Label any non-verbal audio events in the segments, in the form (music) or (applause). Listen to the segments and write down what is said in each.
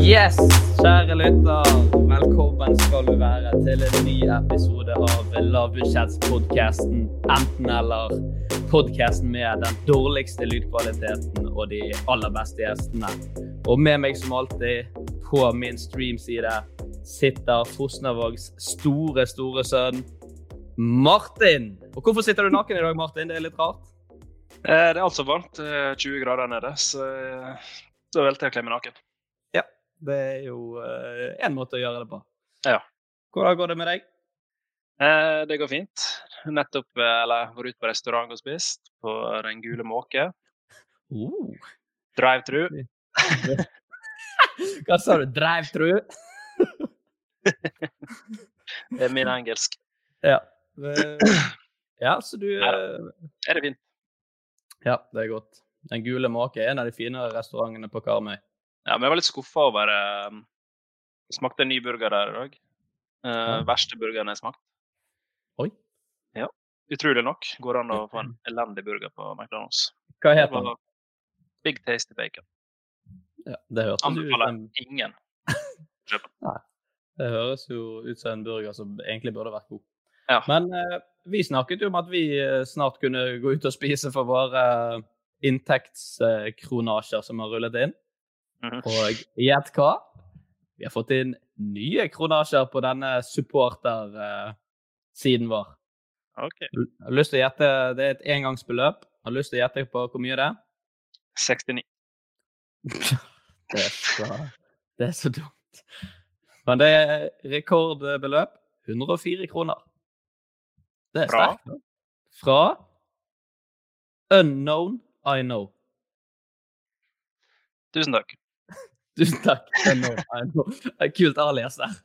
Yes, kjære lytter. Velkommen skal du være til en ny episode av lavbudsjettspodkasten Enten-eller. Podkasten med den dårligste lydkvaliteten og de aller beste gjestene. Og med meg som alltid, på min streamside, sitter Fosnavågs store, store sønn Martin. Og hvorfor sitter du naken i dag, Martin? Det er litt rart. Eh, Det er altså varmt. er 20 grader nede, så da valgte jeg å kle meg naken. Det er jo én måte å gjøre det på. Ja. Hvordan går det med deg? Eh, Det går fint. Nettopp eh, eller vært ute på restaurant og spist på Den gule måke. Oh. Drive-thru. (laughs) Hva sa du? Drive-thru? (laughs) Det er min engelsk. (laughs) Ja. Ja, så du eh, Er det fint? Ja, det er godt. Den gule måke er en av de finere restaurantene på Karmøy. Ja, men jeg var litt skuffa over eh, Smakte en ny burger der i dag. Uh, Ja. Verste burgeren jeg smakte. Oi. Ja. Utrolig nok går det an å få en elendig burger på McDonald's. Hva heter den? Big Tasty Bacon. Ja, det, høres Anbefaler ut som, ingen. (laughs) det høres jo ut som en burger som egentlig burde vært god. Ja. Men uh, vi snakket jo om at vi eh, snart kunne gå ut og spise for våre eh, inntektskronasjer som har rullet inn. Mhm. Og gjett hva? Vi har fått inn nye kronasjer på denne supporter-siden vår. OK. Jeg har lyst til å gjette, Det er et engangsbeløp. Jeg har lyst til å gjette på hvor mye det er. 69. (laughs) Det er så, det er så dumt. Men det er rekordbeløp. 104 kroner. Det er sterkt. Fra Unknown I Know. Tusen takk. Tusen takk. Unknown I Know. Det er Kult alias der.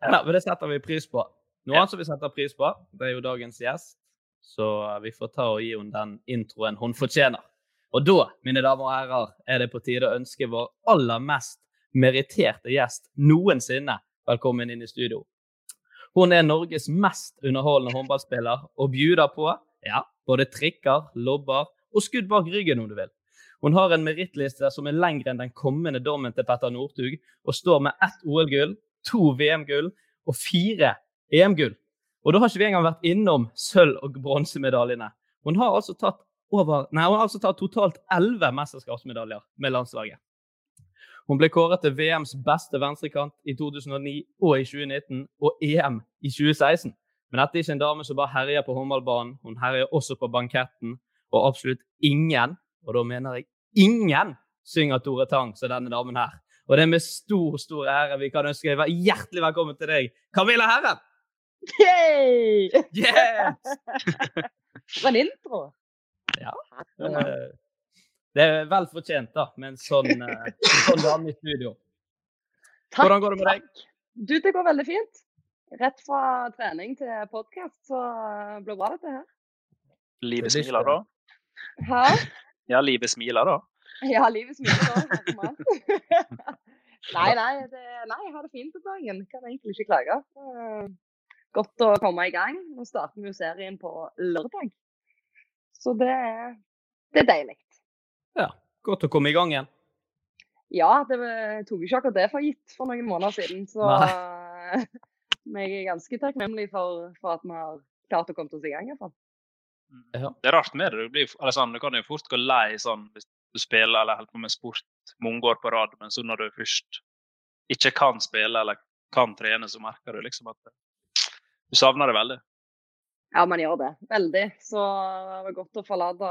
Ja, men det setter vi pris på. Noe annet som vi setter pris på, det er jo dagens gjest. Så vi får ta og gi henne den introen hun fortjener. Og da, mine damer og herrer, er det på tide å ønske vår aller mest meritterte gjest noensinne velkommen inn i studio. Hun er Norges mest underholdende håndballspiller og bjuder på ja, både trikker, lobber og skudd bak ryggen, om du vil. Hun har en merittliste som er lengre enn den kommende dommen til Petter Northug, og står med ett OL-gull, to VM-gull og fire EM-gull. Og da har ikke vi engang vært innom sølv- og bronsemedaljene. Hun har altså tatt over, nei, hun har altså tatt totalt elleve mesterskapsmedaljer med landslaget. Hun ble kåret til VMs beste venstrekant i 2009 og i 2019, og EM i 2016. Men dette er ikke en dame som bare herjer på håndballbanen. Hun herjer også på banketten, og absolutt ingen, og da mener jeg ingen, synger Tore Tang som denne damen her. Og det er med stor, stor ære vi kan ønske deg hjertelig velkommen til deg, Camilla Herren! Yay! Yes! (laughs) For en intro! Ja. Eh, Det er vel fortjent, da, med en sånn, eh, en sånn dame i studio. Takk. Hvordan går det med deg? Du, det går veldig fint. rett fra trening til podkast, så uh, blir bra dette her. Livet smiler da. Hæ? Ja, livet smiler da. Ja, livet smiler Da, (laughs) nei, nei, det, nei, jeg har det fint om dagen. Kan egentlig ikke klage. Eh, Godt å komme i gang. Nå starter vi jo serien på lørdag. Så det, det er deilig. Ja, godt å komme i gang igjen. Ja, det tok ikke akkurat det for gitt for noen måneder siden. Så jeg (laughs) er ganske takknemlig for, for at vi har klart å komme oss i gang. i hvert fall. Ja. Det er rart med det. Du, blir, eller sånn, du kan jo fort gå lei sånn hvis du spiller eller holder på med sport mange år på rad, men så når du først ikke kan spille eller kan trene, så merker du liksom at du savner det veldig. Ja, man gjør det. Veldig. Så det var godt å forlate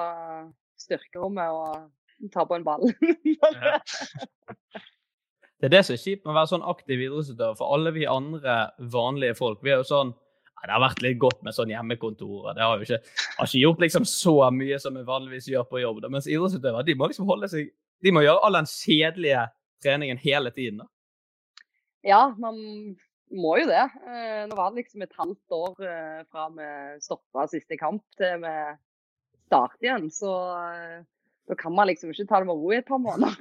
styrkerommet og ta på en ball. (laughs) Ja. Det er det som er kjipt med å være sånn aktiv idrettsutøver. For alle vi andre vanlige folk, vi er jo sånn Det har vært litt godt med sånn hjemmekontor. Det har jo ikke, har ikke gjort liksom så mye som vi vanligvis gjør på jobb. Da. Mens idrettsutøvere de må liksom holde seg De må gjøre all den kjedelige treningen hele tiden. da. Ja, man må jo det. Eh, Nå var det liksom et halvt år eh, fra vi stoppa siste kamp til vi starter igjen. Så eh, da kan man liksom ikke ta det med ro i et par måneder.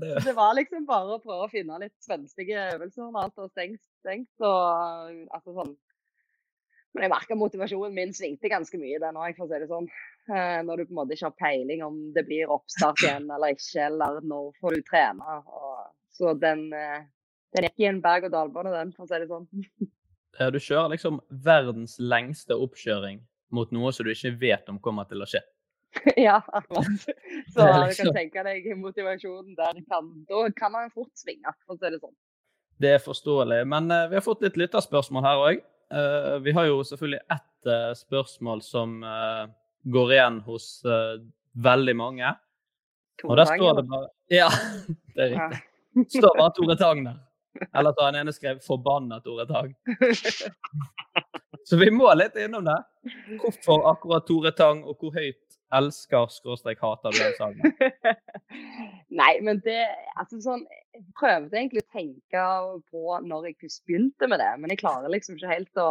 Det, (laughs) det var liksom bare å prøve å finne litt spenstige øvelser når alt var stengt. stengt og, altså sånn. Men jeg merka motivasjonen min svingte ganske mye den òg, for å si det sånn. Eh, Når du på en måte ikke har peiling om det blir oppstart igjen (laughs) eller ikke, eller når får du trene. Og, så den, eh, den gikk i en berg-og-dal-bane, den, for å si det sånn. Du kjører liksom verdens lengste oppkjøring mot noe som du ikke vet om kommer til å skje. (laughs) ja, akkurat. (laughs) Så du liksom- kan tenke deg motivasjonen der. Kan, da kan man fort svinge, for å si det sånn. Det er forståelig. Men eh, vi har fått litt lytterspørsmål her òg. Vi har jo selvfølgelig ett eh, spørsmål som eh, går igjen hos eh, veldig mange. Og der står det bare (laughs) Ja, det er riktig. Det står bare Tore Tang der. Eller så har han ene skrevet 'forbanna Tore Tang'. (laughs) Så vi må litt innom det. Hvorfor akkurat Tore Tang, og hvor høyt elsker skråstrek hater du den sangen? (laughs) Nei, men det altså sånn, Jeg prøvde egentlig å tenke på når jeg først begynte med det, men jeg klarer liksom ikke helt å,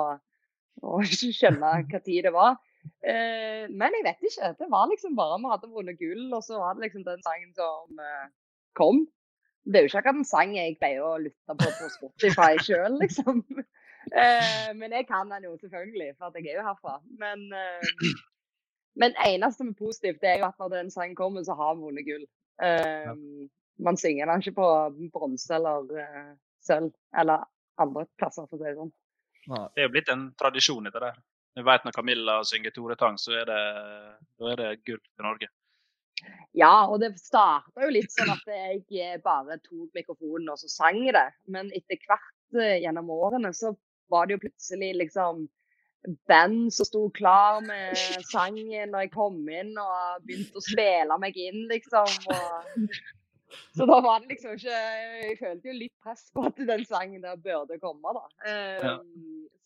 å (laughs) skjønne hva tid det var. Eh, men jeg vet ikke. Det var liksom bare vi hadde vunnet gull, og så var det liksom den sangen som eh, kom. Det er jo ikke akkurat en sang jeg pleier å lytte på på Spotify sjøl, (laughs) liksom. Eh, men jeg kan den jo selvfølgelig, for at jeg er jo herfra. Men, eh, men eneste som er positivt, det er jo at når den sangen kommer, så har vi vunnet gull. Eh, Man synger den ikke på bronse eller uh, sølv eller andre plasser, for å si det sånn. Det er jo blitt en tradisjon etter det. Vi vet når Camilla synger Tore Tang, så er det, da er det gull til Norge. Ja, og det starta jo litt sånn at jeg eh, bare tok mikrofonen og så sang det. Men etter hvert eh, gjennom årene så var det jo plutselig liksom band som sto klar med sangen når jeg kom inn og begynte å spille meg inn, liksom. Og... Så da var det liksom ikke Jeg følte jo litt press på at den sangen der burde komme, da. Um, Ja.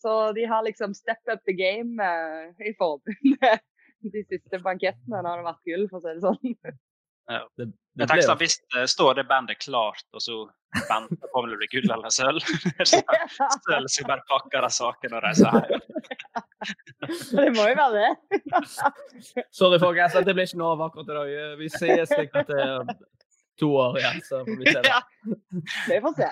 Så de har liksom step up the game uh, i forbundet de siste bankettene det har vært gull, for å si det sånn. Ja. Det, det Jeg tenker Hvis det står det bandet klart, og så venter på om det blir gull eller sølv (laughs) så Sølv som bare pakke de sakene og reise hjem. Det må jo være det. Sorry, folkens, det blir ikke noe av akkurat i dag. Vi ses sikkert til to år igjen, så får vi se. det. (laughs) Ja. Vi får se.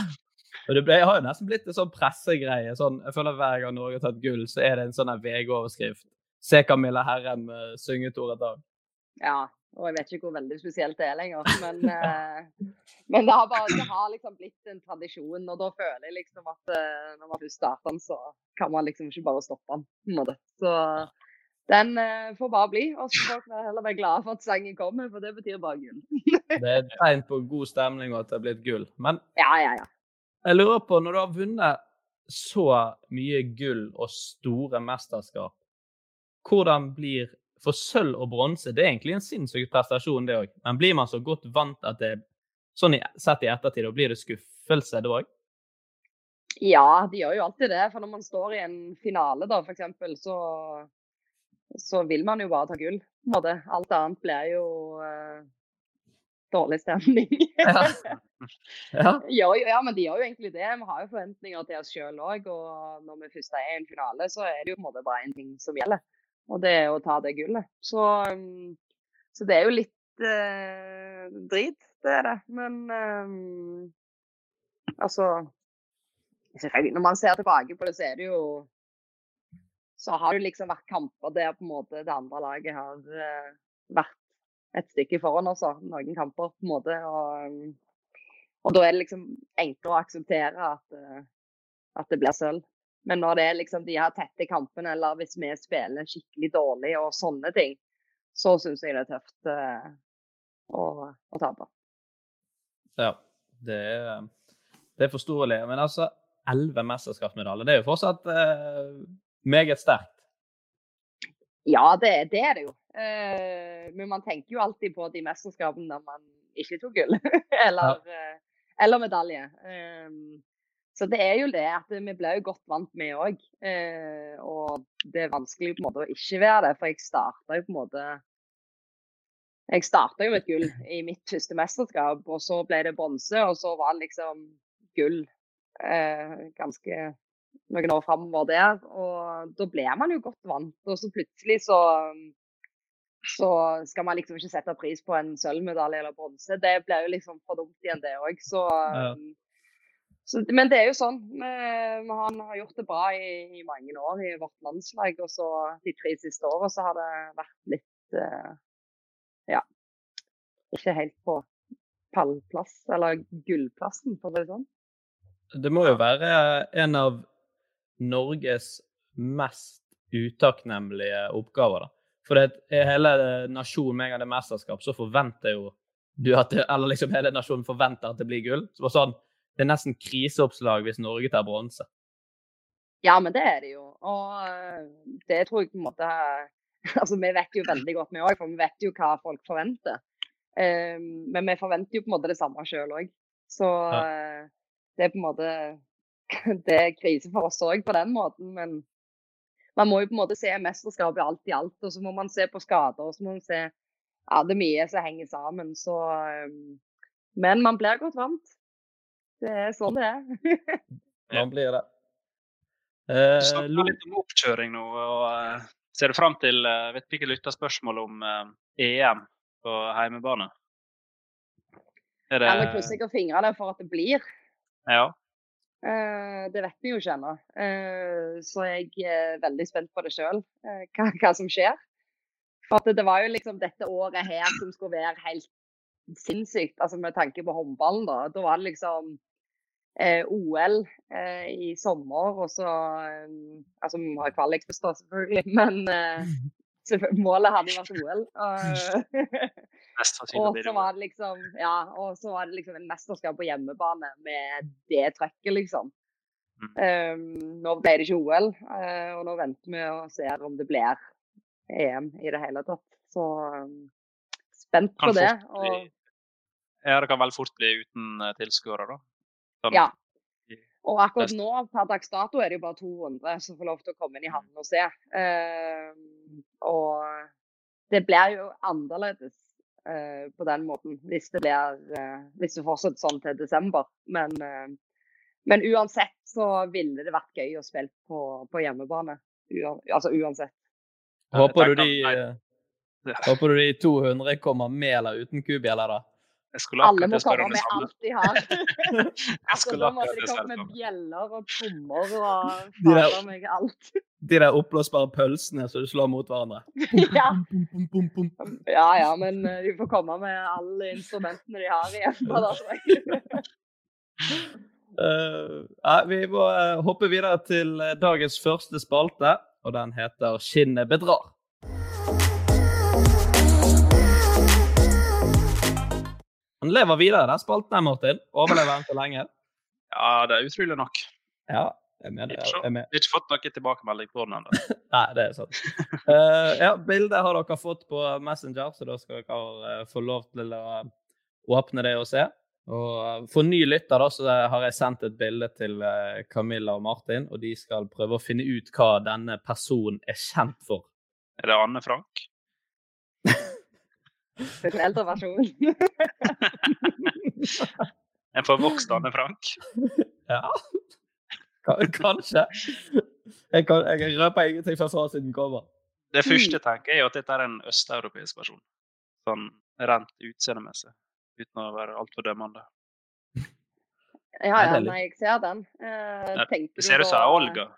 (laughs) Og det ble, har jo nesten blitt en sånn pressegreie. Sånn, jeg føler Hver gang Norge har tatt gull, så er det en sånn VG-overskrift. Se Camilla Herrem uh, synge Tore Dag. Ja, og jeg vet ikke hvor veldig spesielt det er lenger. Men, uh, men det, har bare, det har liksom blitt en tradisjon, og da føler jeg liksom at uh, når man først starter den, så kan man liksom ikke bare stoppe den. på en måte. Så den eh, får bare bli. Og så får vi heller være glade for at sangen kommer, for det betyr bare gull. Det er et tegn på god stemning og at det er blitt gull. Men Ja, ja, ja. jeg lurer på, når du har vunnet så mye gull og store mesterskap, hvordan blir For sølv og bronse det er egentlig en sinnssyk prestasjon, det òg. Men blir man så godt vant at det sånn sett i ettertid, og blir det skuffelse da òg? Ja, de gjør jo alltid det. For når man står i en finale, da, f.eks., så, så vil man jo bare ta gull. på en måte. Alt annet blir jo uh, dårlig stemning. (laughs) Ja. Ja. Ja, jo- ja, men de gjør jo egentlig det. Vi har jo forventninger til oss sjøl òg. Og når vi først er i en finale, så er det jo på en måte bare én ting som gjelder. Og det er å ta det gullet. Så, um, så det er jo litt uh, drit, det er det. Men um, altså Selvfølgelig, når man ser tilbake på det, så er det jo Så har det liksom vært kamper der på en måte det andre laget har eh, vært et stykke foran også. Noen kamper, på en måte. og... um, og da er det liksom enklere å akseptere at, eh, at det blir sølv. Men når det er liksom de her tette kampene, eller hvis vi spiller skikkelig dårlig og sånne ting, så syns jeg det er tøft eh, å, å tape. Ja, det er, det er forståelig. Men altså, elleve mesterskapsmedaljer, det er jo fortsatt eh, meget sterkt. Ja, det, det er det jo. Uh, men man tenker jo alltid på de mesterskapene når man ikke tok gull. (laughs) eller, eh, eller medalje. Um, så det er jo det at vi ble jo godt vant med òg. Uh, og det er vanskelig på en måte å ikke være det, for jeg starta jo på en måte Jeg starta jo med et gull i mitt første mesterskap, og så ble det bronse, og så var det liksom gull eh, ganske noen år framover der. Og da ble man jo godt vant. Og så plutselig så, så skal man liksom ikke sette pris på en sølvmedalje eller bronse. Det ble jo liksom for dumt igjen, det òg. Så, Ja. så Men det er jo sånn. Har, har gjort det bra i, i mange år i vårt landslag. Og så de tre siste åra så har det vært litt eh, Ja. Ikke helt på pallplass, eller gullplassen, for å si det sånn. Det må jo være en av Norges mest utakknemlige oppgaver. da. For det hele nasjonen med en gang det er mesterskap, så forventer jo du at det, Eller liksom hele nasjonen forventer at det blir gull. Så sånn, det er nesten kriseoppslag hvis Norge tar bronse. Ja, men det er det jo. Og eh, det tror jeg på en måte (laughs) Altså, vi vet jo veldig godt, vi òg, for vi vet jo hva folk forventer. Eh, men vi forventer jo på en måte det samme sjøl òg. Så ja. det er på en måte (laughs) Det er krise for oss òg på den måten, men man må jo på en måte se mesterskapet alt i alt. Og så må man se på skader, og så må man se Ja, det er mye som henger sammen, så eh, Men man blir godt vant. Det er sånn det er. (laughs) Man blir det. Du Eh, snakket Lo- litt om oppkjøring nå. og eh, Ser du fram til uh, vet ikke lytterspørsmål om eh, EM på heimebane? Er det Ja, Nå krysser jeg fingrene for at det blir. Ja. Eh, det vet vi jo ikke ennå. Eh, så jeg er veldig spent på det sjøl, hva, hva som skjer. For at det var jo liksom dette året her som skulle være helt sinnssykt, altså med tanke på håndballen. Da Da var det liksom eh, OL eh, i sommer, og så eh, Altså, vi har kvalik selvfølgelig, men eh, (laughs) målet hadde vært OL. og- (laughs) og så var det liksom ja, og så var det liksom en mesterskap på hjemmebane med det trøkket, liksom. Mm. Um, nå ble det ikke OL, uh, og nå venter vi og ser om det blir EM i det hele tatt. Så um, spent på det. bli Og, Ja, det kan vel fort bli uten uh, tilskuere, da. Sånn, Ja. og akkurat nå, per dags dato, er det jo bare 200 som får lov til å komme inn i havnen og se. Uh, og det blir jo annerledes på den måten hvis det, blir, eh, hvis det fortsetter sånn til desember. Men, eh, men uansett så ville det vært gøy å spille på, på hjemmebane. Ua, altså uansett. (laughs) Håper du, de, eh, håper du de 200 kommer med eller uten kubjeller, da? Jeg skulle Alle må komme med alt de har. (laughs) Jeg altså, skulle da må akkurat de komme med bjeller og trommer og De fader meg alt. De der oppblåsbare pølsene som du slår mot hverandre. (laughs) ja. Bum, bum, bum, bum, bum. ja ja, men eh, de får komme med alle instrumentene de har igjen. uh. (laughs) Eh, ja, vi må uh, hoppe videre til eh, dagens første spalte, og den heter 'Skinnet bedrar'. Han lever videre, den spalten her, Martin. Overlever han så lenge? Ja, det er utrolig nok. Ja, jeg mener jeg, jeg så- er med. Vi har ikke fått noe tilbakemelding på den ennå. (laughs) Nei, det er sant. Uh, ja, bildet har dere fått på Messenger, så da skal dere eh, få lov til å åpne det og se. Og eh, for ny lytter da, så har jeg sendt et bilde til Camilla og Martin, og de skal prøve å finne ut hva denne personen er kjent for. Er det Anne Frank? (laughs) Det er en eldre versjonen. (laughs) En forvokst Anne Frank. Ja. Ka- Kanskje. Jeg, kan, jeg røper ingenting før fasiten kommer. Det første jeg tenker, er jo at dette er en østeuropeisk versjon. Sånn rent utseendemessig. Uten å være altfor dømmende. Ja, ja, nei, jeg ser den. Eh, Ja, Det ser du ut som Olga.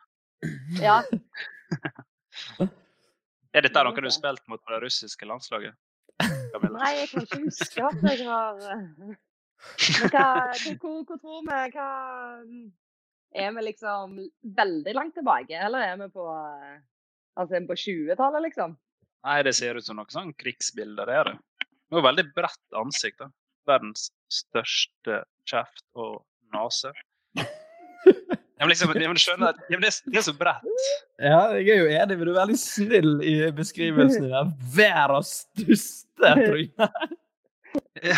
Ja. (laughs) Er dette noe du har spilt mot på det russiske landslaget? Camilla? Nei, jeg kan ikke huske at jeg har eh, Men hva, hva- hvor, hvor tror vi hva Er vi liksom veldig langt tilbake, eller er vi på eh, Altså på 20-tallet, liksom? Nei, det ser ut som noe sånn krigsbilde. Det er det. Det er veldig bredt ansikt. da. Verdens største kjeft og nese. Jeg vil liksom, jeg vil skjønne at det, er, det er så bredt. Ja, jeg er jo enig, men du er veldig snill i beskrivelsen din. Verdens største tryne. (laughs) Ja.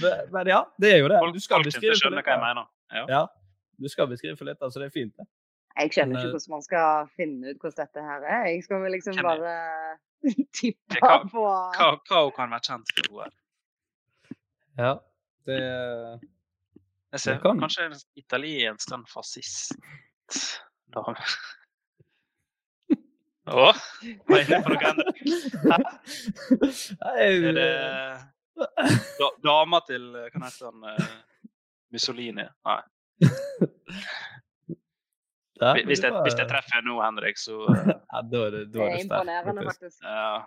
Men- Men ja, det er jo det. Folk, Du skal folk beskrive for skjønner hva jeg mener. Ja. Ja, du skal beskrive for litt, altså det er fint. det. Jeg skjønner ikke eh, hvordan man skal finne ut hvordan dette her er. Jeg skal vel liksom er- bare (laughs) tippe Hva- på Hva, hva hun kan være kjent for. er. Ja, det Jeg ser Det kan- kanskje en italiensk sånn fascist dame. (laughs) Å? Var jeg inne på noe annet? Er det da, dama til Hva heter han? eh, Mussolini? Nei. (laughs) Ja, Hvis- jeg, det hvis jeg treffer nå, Henrik, så (laughs) Ja, da er det, da Det er er imponerende, faktisk. faktisk. ja,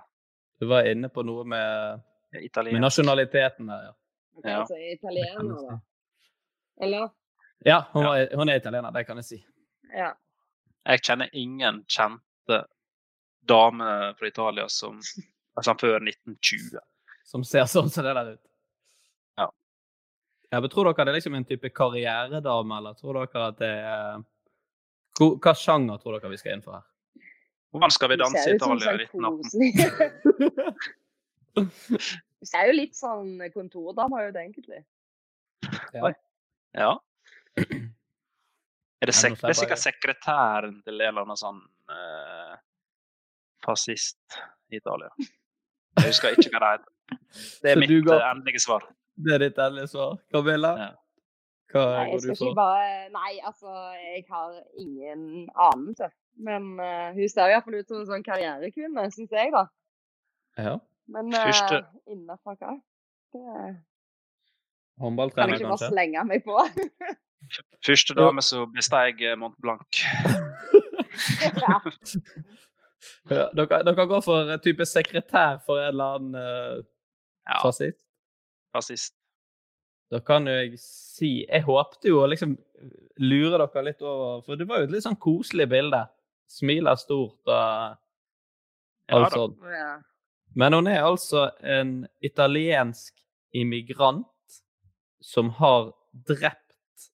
Du var inne på noe med, med nasjonaliteten der, ja. Ok, Ja. Altså italiener, da. Eller? Ja, hun, var, hun er italiener, det kan jeg si. Ja. Jeg kjenner ingen kjente damer fra Italia som altså før 1920. Som ser sånn som det der ut. Ja. Men Tror dere det er liksom en type karrieredame, eller tror dere at det er Hva sjanger tror dere vi skal inn for her? Hvordan skal vi danse i Italia i sånn 1918? koselig. (laughs) Hun ser jo litt sånn kontordame ut, egentlig. Ja. Ja. Er det, Ja, sek det er sikkert sekretæren til en eller annen sånn eh, fascist i Italia. Jeg husker ikke hva det heter. Det er mitt går- eh, endelige svar. (laughs) Det er ditt endelige svar. Camilla? Ja. Hva Nei, jeg går du for? bare Nei, altså, jeg har ingen anelse. Men uh, hun ser iallfall ut som en sånn karrierekvinne, syns jeg, da. Ja. Men Første- uh, innenfor hva? Det kan jeg Kan ikke bare slenge meg på. Første dame som besteig jeg Mont Blanc. ja. (laughs) (laughs) Ja, dere, dere går for en type sekretær for en eller annen uh, Ja, fascist? Fascist. Da kan jo jeg si Jeg håpte jo å liksom lure dere litt over, for det var jo et litt sånn koselig bilde. Smiler stort og alt ja, sånt. ja. Men hun er altså en italiensk immigrant som har drept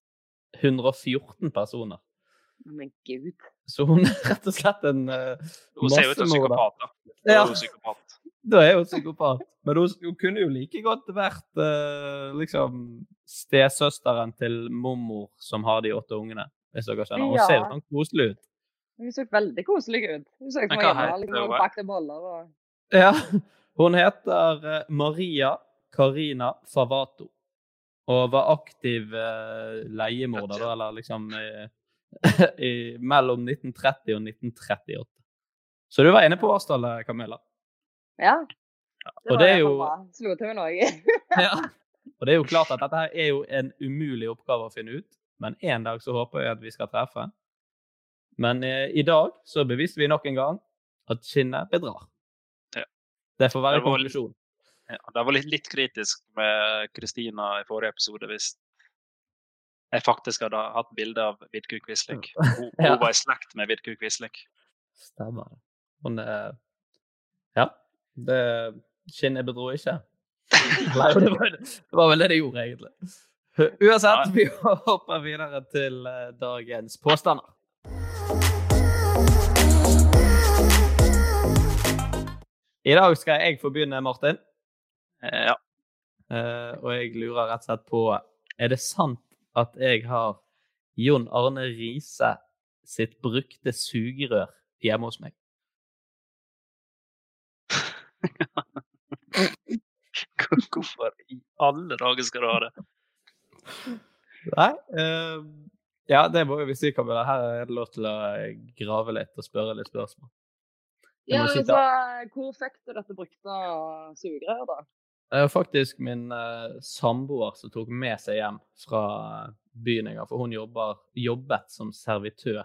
114 personer. Men gud. Så hun er rett og slett en uh, Hun ser ut som psykopat. da. Hun Ja. er jo psykopat. (laughs) Da er hun psykopat. Men hun, hun kunne jo like godt vært uh, liksom stesøsteren til mormor som har de åtte ungene. Hvis dere skjønner. Hun Ja. ser sånn koselig ut. Hun så veldig koselig ut. Hun så ut som en og bakte boller og Ja. (laughs) Hun heter eh, Maria Carina Favato. Og var aktiv uh, leiemorder, da, eller liksom i, (laughs) i, mellom 1930 og 1938. Så du var inne på årstallet, Camilla. Ja. og var det er jo-. Slo til med noe. (laughs) Ja. Og det er jo (laughs) klart at dette her er jo en umulig oppgave å finne ut, men en dag så håper jeg at vi skal treffe. Men eh, i dag så beviste vi nok en gang at skinnet bedrar. Ja. Det får være Det konklusjonen. Ja, det var litt, litt kritisk med Kristina i forrige episode hvis jeg faktisk hadde hatt bilde av Vidkun Quisling. (laughs) Hun, Ja. hun var i slekt med Vidkun Quisling. Stemmer. Hun er Ja. Det skinnet bedro ikke. (laughs) Nei, det var, det var vel det det gjorde, egentlig. Uansett, vi hopper videre til eh, dagens påstander. I dag skal jeg få begynne, Martin. Eh, Ja. Eh, og jeg lurer rett og slett på Er det sant at jeg har Jon Arne Riise sitt brukte sugerør hjemme hos meg? (laughs) Hvorfor i alle dager skal du ha det? Nei. uh, ja, det må vi si, Camilla. Her er det lov til å grave litt og spørre litt spørsmål. Jeg Ja, si altså, hvor fikk du dette brukte sugerøret, da? Det var faktisk min uh, samboer som tok med seg hjem fra byen en gang, for hun jobber, jobbet som servitør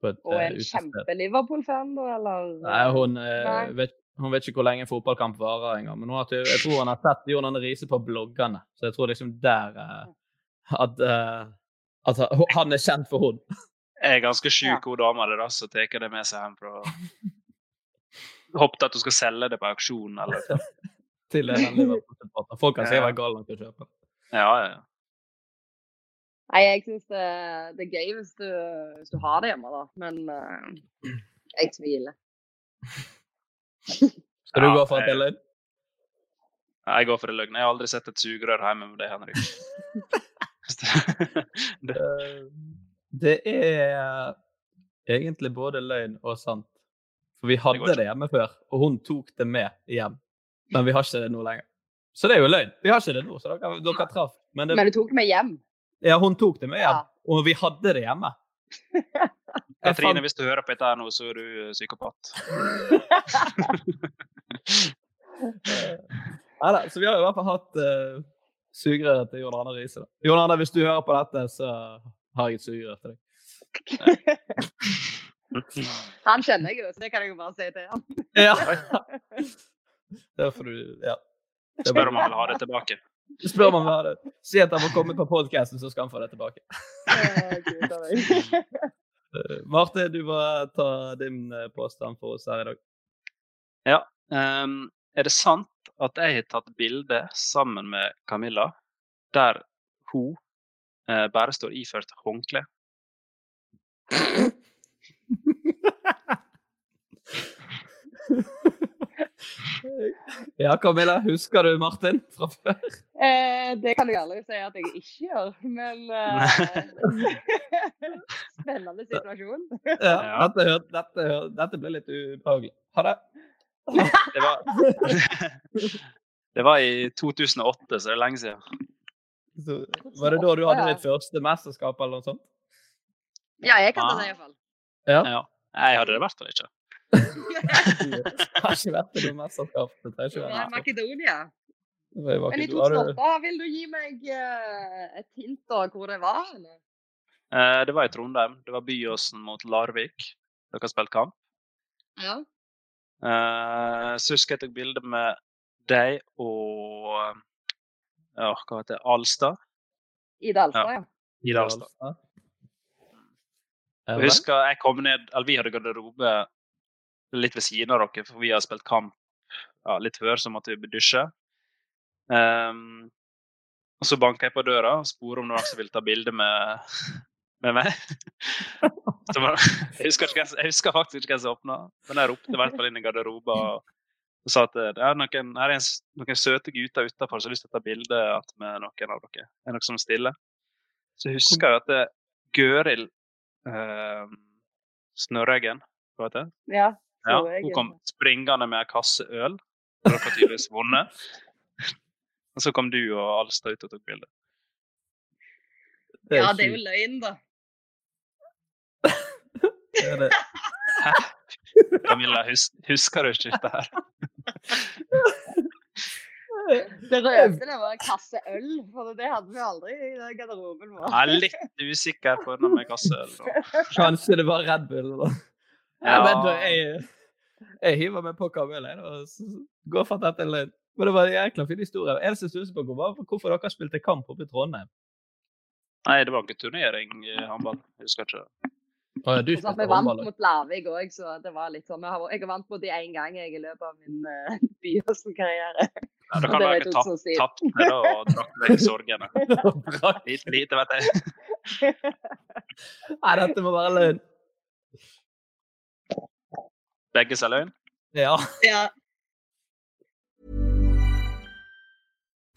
på et Og eh, en uh, kjempe-Liverpool-fan, da, eller? Nei, hun, uh, Nei. vet, hun vet ikke hvor lenge en fotballkamp varer engang. Men hun har, jeg tror hun har sett Jon Arne Riise på bloggene. Så jeg tror liksom der eh, at, eh, at han er kjent for hun. Jeg er ganske sjuk, hun dama der, da, så tar jeg det med seg hjem fra Håpet at hun skal selge det på auksjon eller (laughs) til en Liverpool-supporteren. Folk kan si jeg var gal nok til å kjøpe. Ja, ja. ja. Nei, jeg syns det, det er gøy hvis du, hvis du har det hjemme, da. Men uh, jeg tviler. Skal du Ja, gå for det er løgn? Jeg går for det løgn. Jeg har aldri sett et sugerør hjemme med det, Henrik. (laughs) det, Eh, Det er egentlig både løgn og sant. For vi hadde det, det hjemme før, og hun tok det med hjem. Men vi har ikke det nå lenger. Så det er jo løgn. Vi har ikke det nå, så dere, dere traff. Men, det, Men du tok det med hjem? ja, hun tok det med hjem, Ja. og vi hadde det hjemme. (laughs) Katrine, fant- hvis du hører på dette her nå, så er du psykopat. psykopat. (laughs) Neida, så vi har i hvert fall hatt uh, sugerør til Jon Arne Riise. da. Jon Arne, hvis du hører på dette, så har jeg et sugerør til deg. (laughs) Han kjenner jeg jo, så det kan jeg jo bare si til han. Ja. (laughs) Det får du Ja. Det er Spør om han vil ha det tilbake. Spør om han vil ha det. Si at han må komme på podcasten, så skal han få det tilbake. Eh, Marte, du må ta din eh, påstand for oss her i dag. Ehm, er det sant at jeg har tatt bilde sammen med Camilla der hun uh, bare står iført håndkle? (laughs) (laughs) (laughs) (laughs) Ja, Camilla, husker du Martin fra før? Eh, det kan jeg aldri si at jeg ikke gjør, men eh, (laughs) Spennende situasjon. Ja. Dette, dette, dette ble litt ubehagelig. Ha det. Det var, (laughs) det var i 2008, så det er lenge siden. Så, var det da du hadde ditt første mesterskap, eller noe sånt? Ja, jeg kan ta Ah. det iallfall. Ja. Ja. Jeg hadde det i hvert fall ikke. Det har ikke vært noe mesterskap. Det trenger ikke Det være Makedonia. Det Men i Makedonia. Har 2008, vil du gi meg eh, et hint da, hvor det var? Eller? Eh, det var i Trondheim. Det var Byåsen mot Larvik. Dere har spilt kamp. Ja. Eh, så husker jeg tok bilde med deg og ja, hva heter det, Alstad. Ida Alstad, ja. Ida Alstad. Jeg husker jeg kom ned, eller Vi hadde garderobe litt ved siden av dere, for vi har spilt kamp ja, litt før, så måtte vi dusje. Um, og Så banka jeg på døra og spurte om noen som ville ta bilde med, (laughs) med meg. Var, jeg, husker ikke, jeg husker faktisk ikke hvem som åpna, men jeg ropte i hvert fall inn i garderoben og, og sa at det er noen, her er en, noen søte gutter utafor som har lyst til å ta bilde med noen av dere. Er det noen som stiller? Så husker jeg at det, Gøril eh, Snørreggen, hva heter det? Ja, Ja, hun kom springende med en kasse øl. Dere har tydeligvis vunnet. Og så kom du og Alstad ut og tok bilde. ja, det er jo løgn, da. Det er det. (laughs) Camilla, hus husker du ikke dette her? (laughs) Det røde det var en kasse øl, for det hadde vi aldri i garderoben vår. Jeg er litt usikker på det med kasseøl. øl. Kanskje det var Red Bull, da. Ja. Jeg, men jeg, jeg hiver meg på kamelen og går for dette løgn. Men det var en jækla fin historie. Eneste jeg på, var hvorfor dere spilte kamp oppe i Trondheim. Nei, det var ikke turnering i håndball. Jeg husker ikke. Å, ja, du så vi vant håndball. mot Larvik òg, så det var litt sånn. Jeg har vant mot dem én gang jeg i løpet av min (laughs) uh, Byåsen-karriere. Ja, da kan du dere ikke tapt tapp det da og drakk vekk sorgene. (laughs) Lite, lite vet jeg. (laughs) Nei, dette må være løgn. Begge sa løgn. Ja. Ja.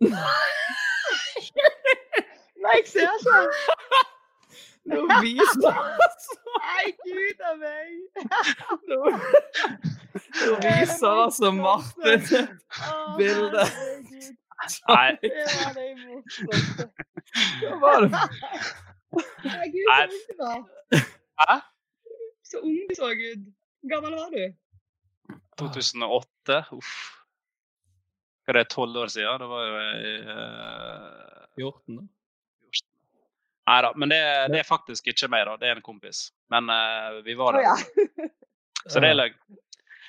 Nei, jeg ser ikke. Nå viser Nei, gud a meg. Nå, viser altså Martin et bilde. Nei. Det var det morsomste. Hva var det? Nei, gud, så ung du var. Hæ? Så ung du så ut. Hvor gammel var du? 2008? Uff. Hva er det, tolv år siden? Det var jo i uh, 14, da. Nei da, men det, det er faktisk ikke meg, da. Det er en kompis. Men uh, vi var der. der. ja. Så det er løgn.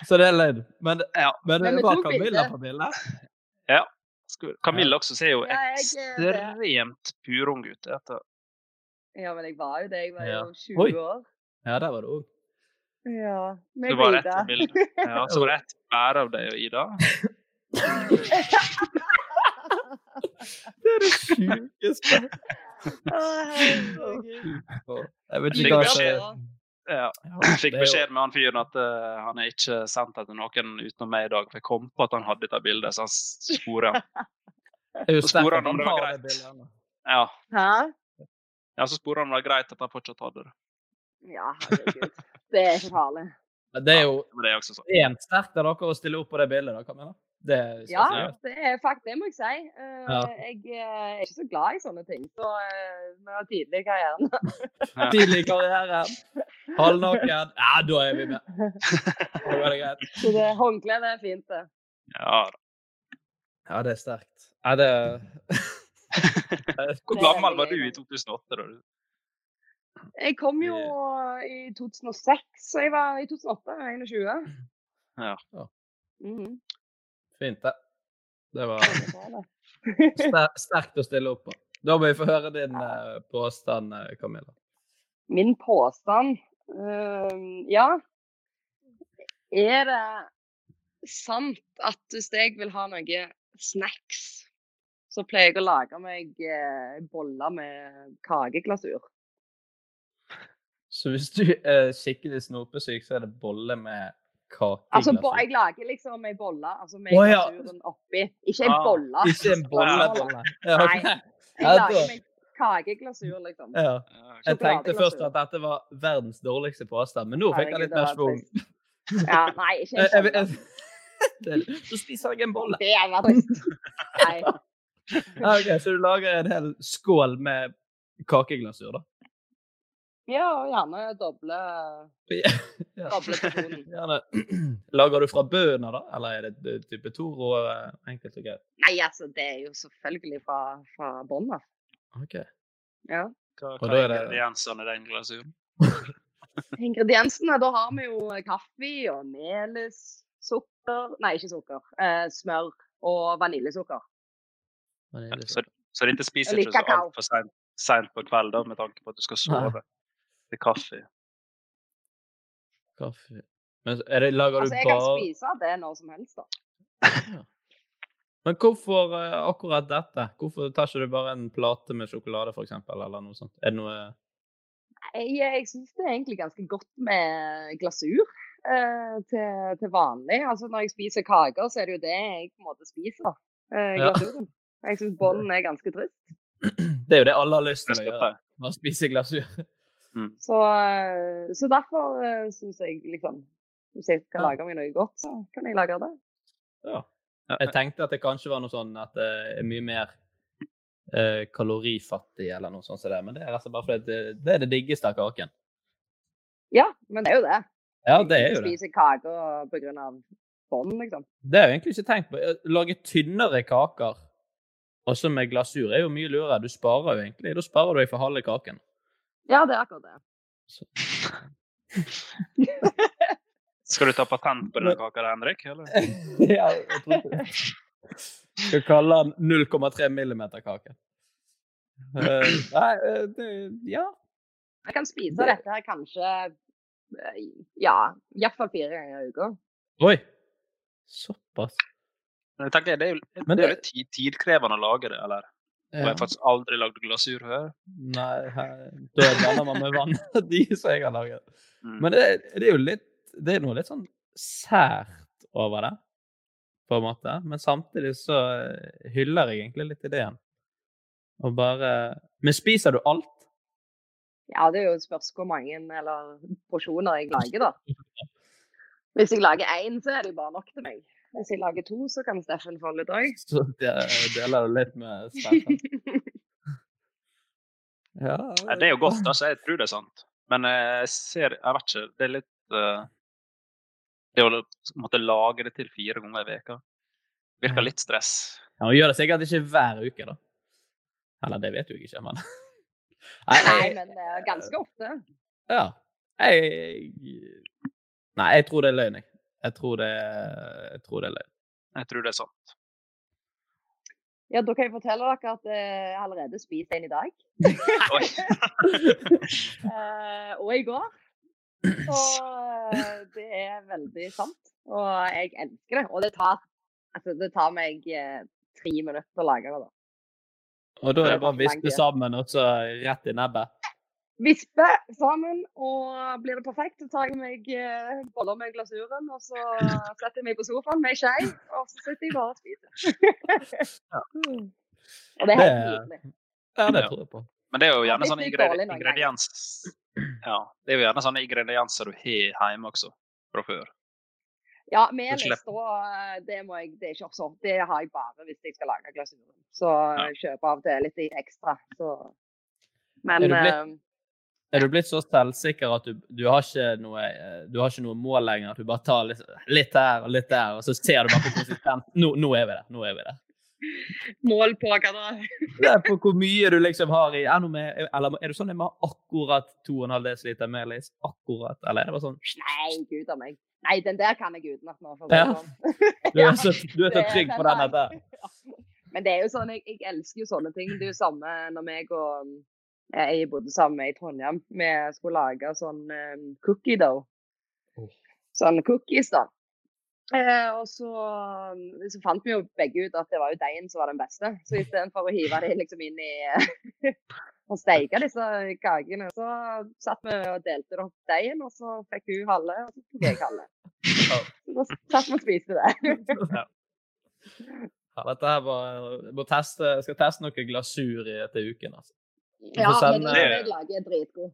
Så det er løgn. Men, Ja. men Men det var Camilla på bildet? ja. Camilla også ser jo ekstremt purung ut. Etter. Ja, men jeg var jo det. Jeg var Ja. jo 20 Oi. år. Ja, der var du òg. Ja. Var Ida. Ja, så (laughs) var det ett bære av deg og Ida. (laughs) (laughs) Det er det sjukeste. Jeg vet ikke hva jeg Ja. Ja, Fikk beskjed med han fyren at uh, han er ikke sendt det til noen utenom meg i dag. For jeg kom på at han hadde dette bildet, så han sporer er Så sporer han om det var greit. Ja. Ja, så sporer han om det var greit at han fortsatt hadde det. Ja, herregud. Det er ikke farlig. Men Det er jo er også sånn. ekstremt sterkt av dere å stille opp på det bildet. da, Camilla. Det er Ja, det er faktisk det må jeg si. Uh, Ja. Jeg eh, er ikke så glad i sånne ting. Så eh, vi har tidlig i karrieren. (laughs) Tidlig i karrieren. Halvnaken. Ja, da er vi med. (laughs) Da er det greit. Så det håndkleet er fint, det. Ja, da. Ja, det er sterkt. Ja, det (laughs) Hvor gammel var du i 2008? da? Jeg kom jo i 2006, så jeg var i 2008 21. Ja. Mhm. Fint, det. Det var (laughs) sterkt å stille opp på. Da må vi få høre din eh, påstand, eh, Camilla. Min påstand Uh, Ja. Er det sant at hvis jeg vil ha noe snacks, så pleier jeg å lage meg eh, boller med kakeglasur? Så hvis du er skikkelig snopesyk, så er det bolle med Altså, bo, jeg lager liksom ei bolle altså med Å, ja. glasuren oppi. Ikke en Ah, bolle. (laughs) Ikke en bolle, bolle. Ja, ok. Nei. Jeg Ja, lager meg kakeglasur, liksom. Ja. Jeg tenkte først at dette var verdens dårligste påstand, men nå fikk jeg litt mer det schwung. Ja, nei, ikke en (laughs) Jeg- jeg- bolle. jeg- (laughs) Så spiser jeg en bolle. Det er trist. Nei. Ja, ok, Så du lager en hel skål med kakeglasur, da? Ja, og gjerne doble, Ja. (laughs) doble. Gjerne. (clears throat) Lager du fra bunnen, da? Eller er det eh, type Toro rå enkelt og greit? Nei, altså, det er jo selvfølgelig fra, fra bånn av. Ok. Ja. Hva, hva er er det- ingrediensene i den glasuren? (laughs) Ingrediensene, da har vi jo kaffe og melis, sukker Nei, ikke sukker. Eh, smør og vaniljesukker. Så, så dette spiser ikke så altfor seint, på kvelden, da, med tanke på at du skal sove. Til kaffe. Kaffe. Men er det, lager Altså, du jeg kan bare spise det når som helst, da. Men hvorfor eh, akkurat dette? Hvorfor tar ikke du bare en plate med sjokolade, eksempel, eller noe sånt? Er det noe Jeg, jeg syns det er egentlig ganske godt med glasur eh, til, til vanlig. Altså Når jeg spiser kaker, så er det jo det jeg på en måte spiser. Eh, Ja. glasuren. Jeg syns bollen er ganske trist. (clears throat) Det er jo det alle har lyst til å gjøre. Bare spise glasur. Så, eh, så derfor uh, syns jeg liksom Hvis jeg skal Ja. lage meg noe godt, så kan jeg lage det. Ja. Jeg tenkte at det kanskje var noe sånn at det er mye mer eh, kalorifattig eller noe sånt som det, men det er altså bare fordi det, det er det diggeste av kaken. Ja, men det er jo det. Ja, det er jo det. spiser kaker pga. bånd, liksom. Det har jeg egentlig ikke tenkt på. Å Lage tynnere kaker også med glasur er jo mye lurere. Du sparer jo egentlig. Da sparer du deg for halve kaken. Ja, det er akkurat det. (laughs) Skal du ta patent på denne kaka, Henrik? Eller? (laughs) ja, jeg tror det. Skal kalle den 0,3 millimeter-kake. Uh, nei, uh, det, ja. Jeg kan spise dette her kanskje eh, ja, iallfall fire ganger i uka. Oi. Såpass. Men jeg tenker, det er jo, Men det er jo det- litt tid- tidkrevende å lage det, eller? Og jeg har faktisk aldri lagd glasur før. Nei, da blander man med vann. (laughs) De som jeg har laget. Mm. Men det, det er jo litt Det er noe litt sånn sært over det, på en måte. Men samtidig så eh, hyller jeg egentlig litt ideen. Og bare Men spiser du alt? Ja, det er jo et spørsmål hvor mange eller porsjoner jeg lager, da. Hvis jeg lager én, så er det jo bare nok til meg. Hvis jeg lager to, så kan Steffen få litt òg. Så de- deler du litt med Steffen? (laughs) Ja, det... det er jo godt, altså. Jeg tror det er sant. Men eh, jeg ser Jeg vet ikke. Det er litt uh, Det å måtte lage det til fire ganger i veka virker litt stress. Ja, og gjør det sikkert ikke hver uke, da. Eller det vet jo jeg ikke, men (laughs) Nei, Nei, jeg, men eh, ganske ofte. ja. Jeg Nei, jeg tror det er løgn, jeg. Jeg tror det, jeg tror det er løgn. Jeg tror det er sant. Ja, Da kan jeg fortelle dere at eh, jeg allerede spiste en i dag. (laughs) (laughs) Eh, og i går. Og eh, det er veldig sant. Og jeg elsker det. Og det tar, altså, det tar meg eh, tre minutter å lage det. da. Og da er det Det bare å vispe sammen og så rett i nebbet. Vispe sammen, og blir det perfekt, så tar jeg meg eh, boller med glasuren. Og så setter jeg meg på sofaen med ei skje, og så sitter jeg bare og spiser. (laughs) og det er helt nydelig. Ja, det tror jeg på. Men det er jo gjerne sånne ingredi dårlig noen ganger. ingrediens... Ja, det er jo gjerne sånne ingredienser du har hjemme også, fra før. Ja, melis, da, det må jeg, det er ikke også. Det har jeg bare hvis jeg skal lage glasuren. Så jeg kjøper av og til litt ekstra. Så. Men Er du blitt- eh, Er du blitt så selvsikker at du, du, har noe, eh, du har ikke noe mål lenger? At du bare tar litt, litt her og litt der, og så ser du bare på konsistens. Nå, nå er vi der. Nå er vi der. mål på hva da? Det er på hvor mye du liksom har i er, med, eller er det sånn at jeg må akkurat 2,5 dl melis? Akkurat? Eller er det bare sånn Nei, gud a meg. Nei, den der kan jeg utenat nå. Ja. sånn. Du er så, du er så trygg på den der. Men det er jo sånn, jeg, jeg elsker jo sånne ting. Det er jo samme når meg og jeg bodde sammen med i Trondheim. Vi skulle lage sånn um, cookie dough. Sånn cookies, da. Eh, og så, så fant vi jo begge ut at det var jo deigen som var den beste. Så istedenfor å hive det liksom inn i (laughs) og steike disse kakene. Så satt vi og delte det opp deigen, og så fikk hun halve, og så tok jeg halve. (laughs) Så satt vi og spiste det. Ja, dette her var, må teste, jeg skal teste noe glasur i etter uken. altså. Du Ja, får men sende, det jeg lager er dritgod.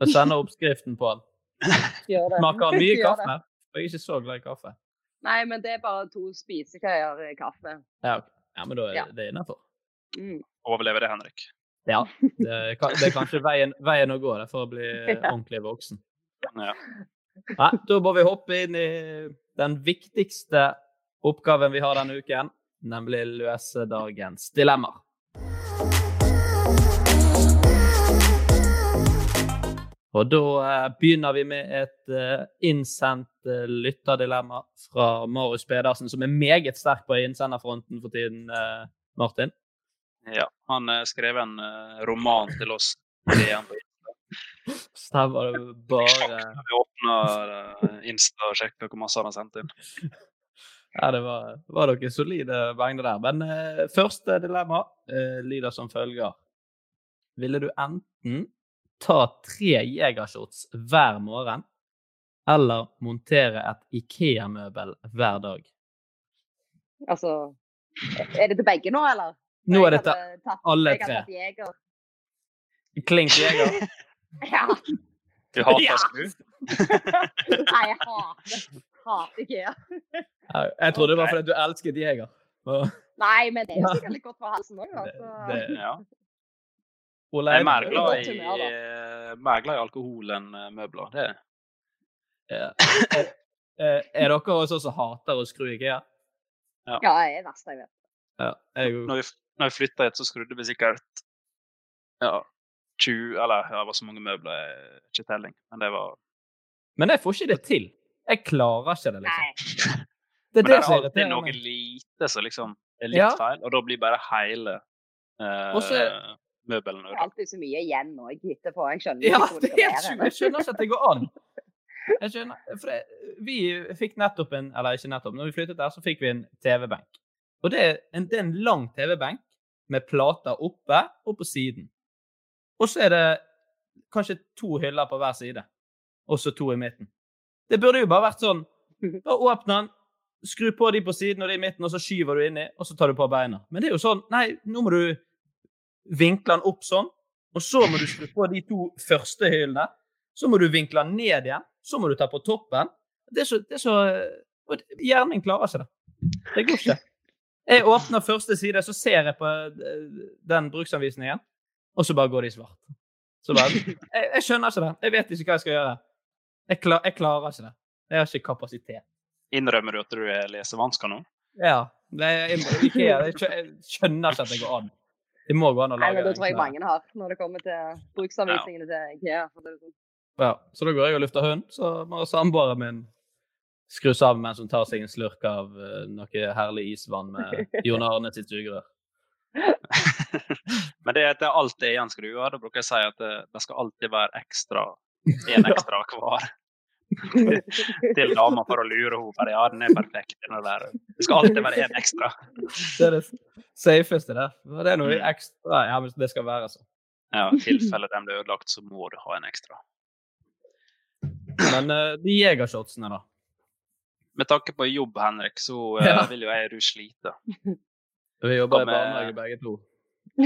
jeg sender oppskriften på den. (laughs) Smaker den (laughs) mye kaffe? det. Jeg er ikke så glad i kaffe. Nei, men det er bare to spisekøyer kaffe. Ja, okay. ja men da er Ja. det innafor. Mm. Overlever det, Henrik. Ja. Det (laughs) er, det er kanskje veien, veien å gå det, for å bli Ja. ordentlig voksen. Ja. Nei, da må vi hoppe inn i den viktigste oppgaven vi har denne uken, nemlig løse dagens dilemmaer. Og da eh, begynner vi med et eh, innsendt eh, lytterdilemma fra Marius Pedersen, som er meget sterk på innsenderfronten for tiden, Martin. ja. Han skrev en roman til oss. Stemmer det bare Vi åpner Insta og sjekker hvor masse han har sendt inn. Ja, det var, var dere solide mengder der. Men eh, første dilemma eh, lyder som følger. Ville du enten ta tre jegershots hver morgen, eller montere et Ikea-møbel hver dag? Altså Er det til begge nå, eller? Nå er det til alle tre. alle jeg hadde tre. tatt jeger. Klink jeger. (laughs) Ja. Du hater Ja. skru? (laughs) Nei, jeg hater, hater IKEA. Jeg trodde det var fordi du elsket jeger. Nei, men det er jo sikkert litt godt for halsen òg, da. Så. det- Ja. Ole Jeg er mer glad i, eh, mer glad i alkohol enn eh, møbler. Det er Ja. Er, er er dere også som hater å skru IKEA? Ja, jeg er verst jeg vet. Ja, jeg Når vi, når vi flytta hit, så skrudde vi sikkert ja, 20 Eller ja, det var så mange møbler, jeg- ikke telling. Men det var Men jeg får ikke det til. Jeg klarer ikke det, liksom. Nei. Det er Men det det er alltid noe lite som liksom er litt Ja. feil, og da blir bare hele eh, Og så- møbelen Det er alltid så mye igjen òg etterpå. Jeg skjønner Ja, ikke hvor det det er, jeg skjønner ikke at det går an. Jeg skjønner, for jeg, Vi fikk nettopp en Eller ikke nettopp, når vi flyttet der, så fikk vi en TV-benk. Og det er en, det er en lang TV-benk med plater oppe og på siden. Og så er det kanskje to hyller på hver side, og så to i midten. Det burde jo bare vært sånn (laughs) Bare åpne den, skru på de på siden og de i midten, og så skyver du inni, og så tar du på beina. Men det er jo sånn Nei, nå må du vinkle den opp sånn, og så må du skru på de to første hyllene. Så må du vinkle den ned igjen. Så må du ta på toppen. Det er så, det er så Hjernen klarer ikke det. Det går ikke. Jeg åpner første side, så ser jeg på eh, den bruksanvisningen, og så bare går det i svart. Så bare, jeg, jeg skjønner ikke det. Jeg vet ikke hva jeg skal gjøre. Jeg, klar, jeg klarer ikke det. Jeg har ikke kapasitet. Innrømmer du at du er lesevansker nå? Ja. Jeg jeg skjønner ikke at det går an. Det må gå an å Nei, lage men det tror jeg mange har når det kommer til bruksanvisningene til IKEA. Sånn. Ja, så da går jeg og lufter hund, så må samboeren min skru sammen mens hun tar seg en slurk av eh, noe herlig isvann med (laughs) Jon Arne sitt sugerør. (laughs) Men det er alt det igjen skal du skruer. Da bruker jeg å si at det, det skal alltid være ekstra. En (laughs) ekstra hver. Til dama for å lure henne. Bare, ja, den er perfekt. Den er der. Det skal alltid være en ekstra. Det er det safeste der. Det er noe ekstra Ja, men det skal være sånn. Ja, I tilfelle den blir ødelagt, så må du ha en ekstra. Men uh, de jegershotsene, da? Med tanke på jobb, Henrik, så uh, Ja. vil jo jeg du slite. Vi jobber i barnehage begge to. (laughs)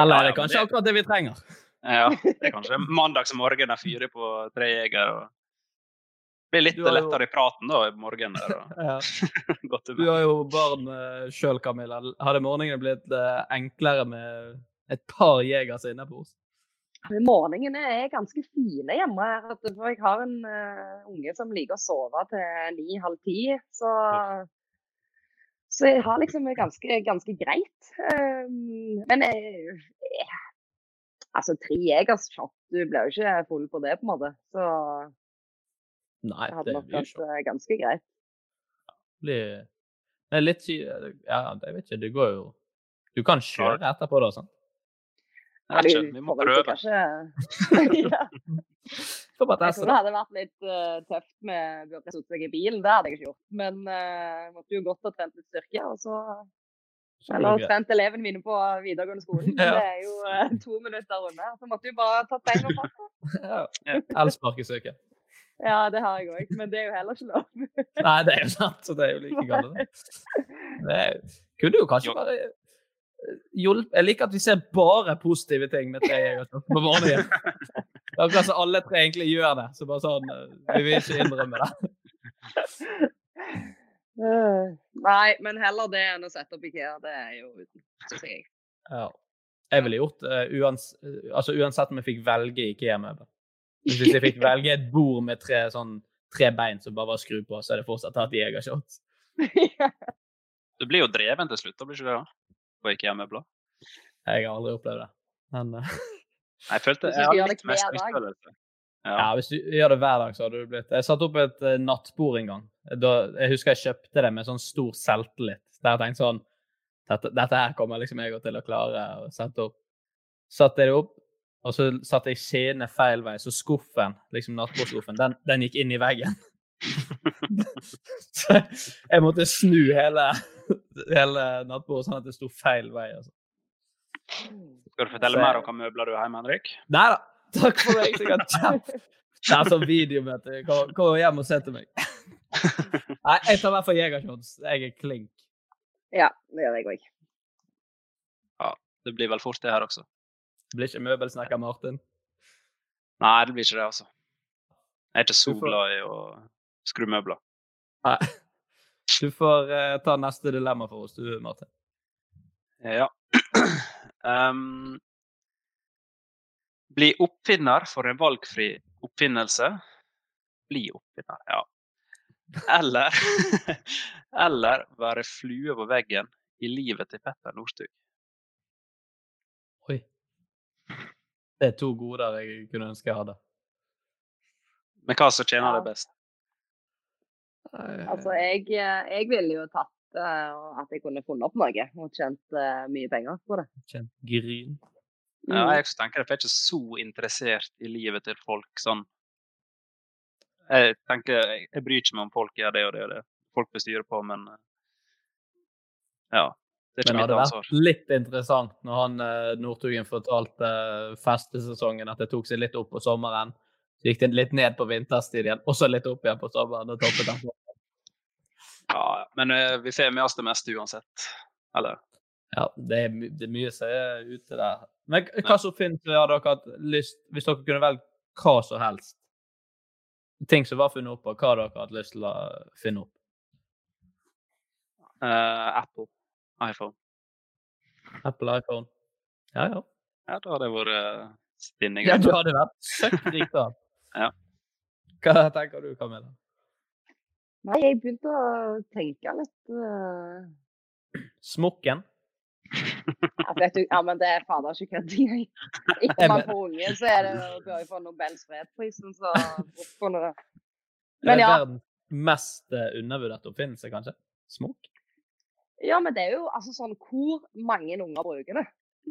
Eller er det kanskje akkurat det vi trenger? (laughs) Ja, det er kanskje mandagsmorgen jeg fyrer på tre jeger. og blir litt jo- lettere i praten da i morgen. Der, og (laughs) Ja. (laughs) godt Du har jo barn uh, sjøl, Camilla. Hadde morgenen blitt eh, enklere med et par jegers på oss? Morgenene er ganske fine hjemme her. For jeg har en uh, unge som liker å sove til ni-halv ti. Så, så jeg har liksom ganske, ganske greit. Um, men jeg, jeg, altså tre jegers shot, du blir jo ikke full på det, på en måte. Så Nei, det hadde nok vært eh, ganske greit. blir det er litt Ja, jeg vet ikke. Det går jo Du kan kjøre etterpå, da. sant? Jeg vet Ja, ikke, vi må prøve. Kanskje... (laughs) ja. (laughs) Jeg tror det hadde vært litt uh, tøft med burde satt seg i bilen. Det hadde jeg ikke gjort. Men uh, måtte jo godt ha trent litt styrke. Og så Eller trent elevene mine på videregående skolen. (laughs) Ja. Det er jo uh, to minutter unna. Så måtte vi bare tatt beina og fatt. (laughs) Ja. søket. Ja, det har jeg òg, men det er jo heller ikke lov. (laughs) Nei, det er jo sant, så det er jo like galt. det. Kunne jo kanskje bare eh, hjulpet Jeg liker at vi ser bare positive ting med tre jegershot på morgenen. Det er akkurat som alle tre egentlig gjør det. Så bare sånn eh, Vi vil ikke innrømme det. Eh, Nei, men heller det enn å sette opp IKEA. Det er jo uten. Ja. Jeg ville gjort uh, uans, eh, altså uansett om jeg fikk velge IKEA-møbel. Hvis jeg fikk (laughs) velge et bord med tre, sånn, tre bein som bare var skru på, så er det fortsatt hatt jegershot. Du blir jo dreven til slutt, da blir ikke det? På IKEA-møbler? Jeg har aldri opplevd det. Men uh... Jeg følte jeg det litt mestringsfølelse. Ja. Ja, hvis du gjør det hver dag, så hadde du blitt Jeg satte opp et uh, nattbord en gang. Da, jeg husker jeg kjøpte det med sånn stor selvtillit. Der jeg tenkte sånn dette, dette her kommer liksom jeg til å klare å sette opp. Satte jeg det opp, og så satte jeg skjeene feil vei, så skuffen, liksom nattbordskuffen, den, den gikk inn i veggen. (laughs) så jeg måtte snu hele, hele nattbordet sånn at det sto feil vei. Altså. Skal du fortelle mer om hva møbler du har hjemme, Henrik? Nei da. Takk for meg. Sikkert (laughs) kjapt. Det er sånn videomøte. Kom, kom hjem og se til meg. (laughs) Nei, jeg tar i hvert fall jegershots. Jeg er klink. Ja, det gjør jeg òg. Ja, det blir vel fort det her også. Det blir ikke møbelsnekker Martin. Nei, det blir ikke det, altså. Jeg er ikke så får- glad i å skru møbler. Nei. Du får uh, ta neste dilemma for oss, du, Martin. Ja. (clears throat) Ehm, bli oppfinner for en valgfri oppfinnelse. Bli oppfinner, ja. Eller, (laughs) eller være flue på veggen i livet til Petter Northug. Oi. Det er to goder jeg kunne ønske jeg hadde. Men hva som tjener Ja. deg best? Altså, jeg, eh, jeg ville jo tatt uh, at jeg kunne funnet opp noe og tjent uh, mye penger på det. Kjent gryn. Ja, Mm. jeg tenker at jeg er ikke så interessert i livet til folk sånn. Jeg tenker, jeg, bryr ikke meg om folk gjør det og det og det. Folk vil styre på, men eh, ja. Det er ikke Men det hadde vært litt interessant når han eh, Northugen fortalte eh, festesesongen at det tok seg litt opp på sommeren. Så gikk det litt ned på vinterstid igjen, og så litt opp igjen på sommeren. og toppet den. Ja, men vi får med oss det meste uansett. Eller? Ja, det er, my det er mye som er ute der. Men hva som finnes hadde dere hatt lyst Hvis dere kunne velge hva som helst Ting som var funnet opp, og hva dere hadde lyst til å finne opp? Uh, Apple. iPhone. Apple iPhone? Ja, ja. Ja, da hadde jeg vært spinning. stinning. ja du hadde vært søkkrik da. (laughs) Ja. Hva tenker du, Camilla? Nei, jeg begynte å tenke litt uh... Smokken? Du, ja, men det er fader ikke kødd engang. Etter man får unge, så er det bør jo få Nobels fredsprisen, så hvorfor nå Men ja. verdens mest eh, undervurderte oppfinnelse, kanskje? Smokk? Ja, men det er jo altså sånn Hvor mange unger bruker det?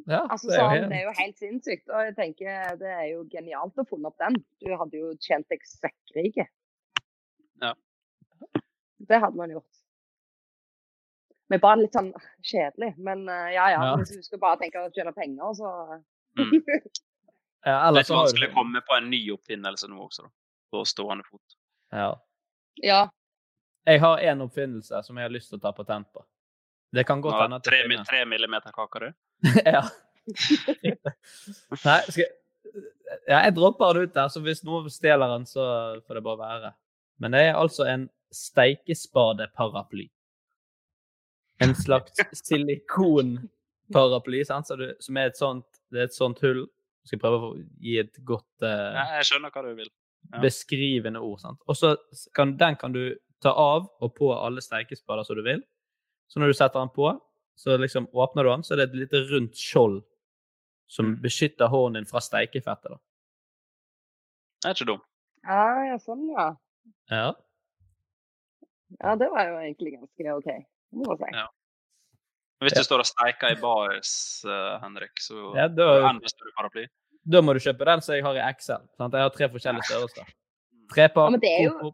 Ja, Altså, det er sånn, helt- det er jo helt sinnssykt. Og jeg tenker det er jo genialt å funne opp den. Du hadde jo tjent deg sekkrike. Ja. Det hadde man gjort. Men bare litt sånn kjedelig. Men uh, ja, ja. Ja. Hvis du skal bare tenke å tjene penger, så Mm. (laughs) Ja, Det er litt ikke vanskelig å komme på en ny oppfinnelse nå også, da. På stående fot. ja. Ja. Jeg har en oppfinnelse som jeg har lyst til å ta patent på. Det kan godt hende at tre, det tre millimeter kake, du. (laughs) ja. Nei, skal jeg... Ja, jeg dropper den ut der, så hvis noen stjeler den, så får det bare være. Men det er altså en steikespadeparaply. En slags silikonparaply, sant? Så du, som er et sånt, det er et sånt hull. Jeg skal prøve å gi et godt uh, jeg skjønner hva du vil. Ja. beskrivende ord. sant? Og så kan, den kan du ta av og på alle steikespader som du vil. Så når du setter den på, så liksom åpner du den, så er det et lite rundt skjold som Mm. beskytter hånden din fra steikefettet. da. Det er ikke dum. Ja, ja, sånn, ja. Ja. Ja, det var jo egentlig ganske OK. Må jeg si. Ja. Hvis du står og steiker i baris, eh, Henrik, så Ja, da- har du enda større paraply. Da må du kjøpe den som jeg har i Excel. sant? Jeg har tre forskjellige størrelser. Tre par, Ja, men det er jo-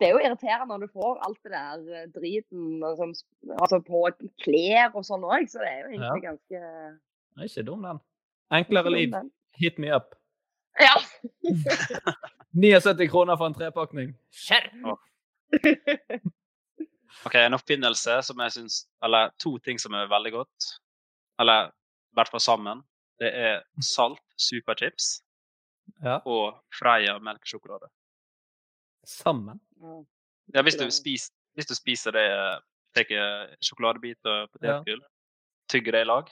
det er jo irriterende når du får alt det der eh, driten altså, altså på klær og sånn òg, så det er jo egentlig ganske Det er ikke dum, den. Enklere liv. den. Hit me up. Ja. (laughs) 79 kroner for en trepakning. Skjerp! (laughs) OK, en oppfinnelse som jeg syns Eller to ting som er veldig godt, eller i hvert fall sammen. Det er salt superchips Ja. og Freia melkesjokolade. Sammen? Ja, hvis du, spiser, hvis du spiser det Tar sjokoladebit og potetgull, tygger det i lag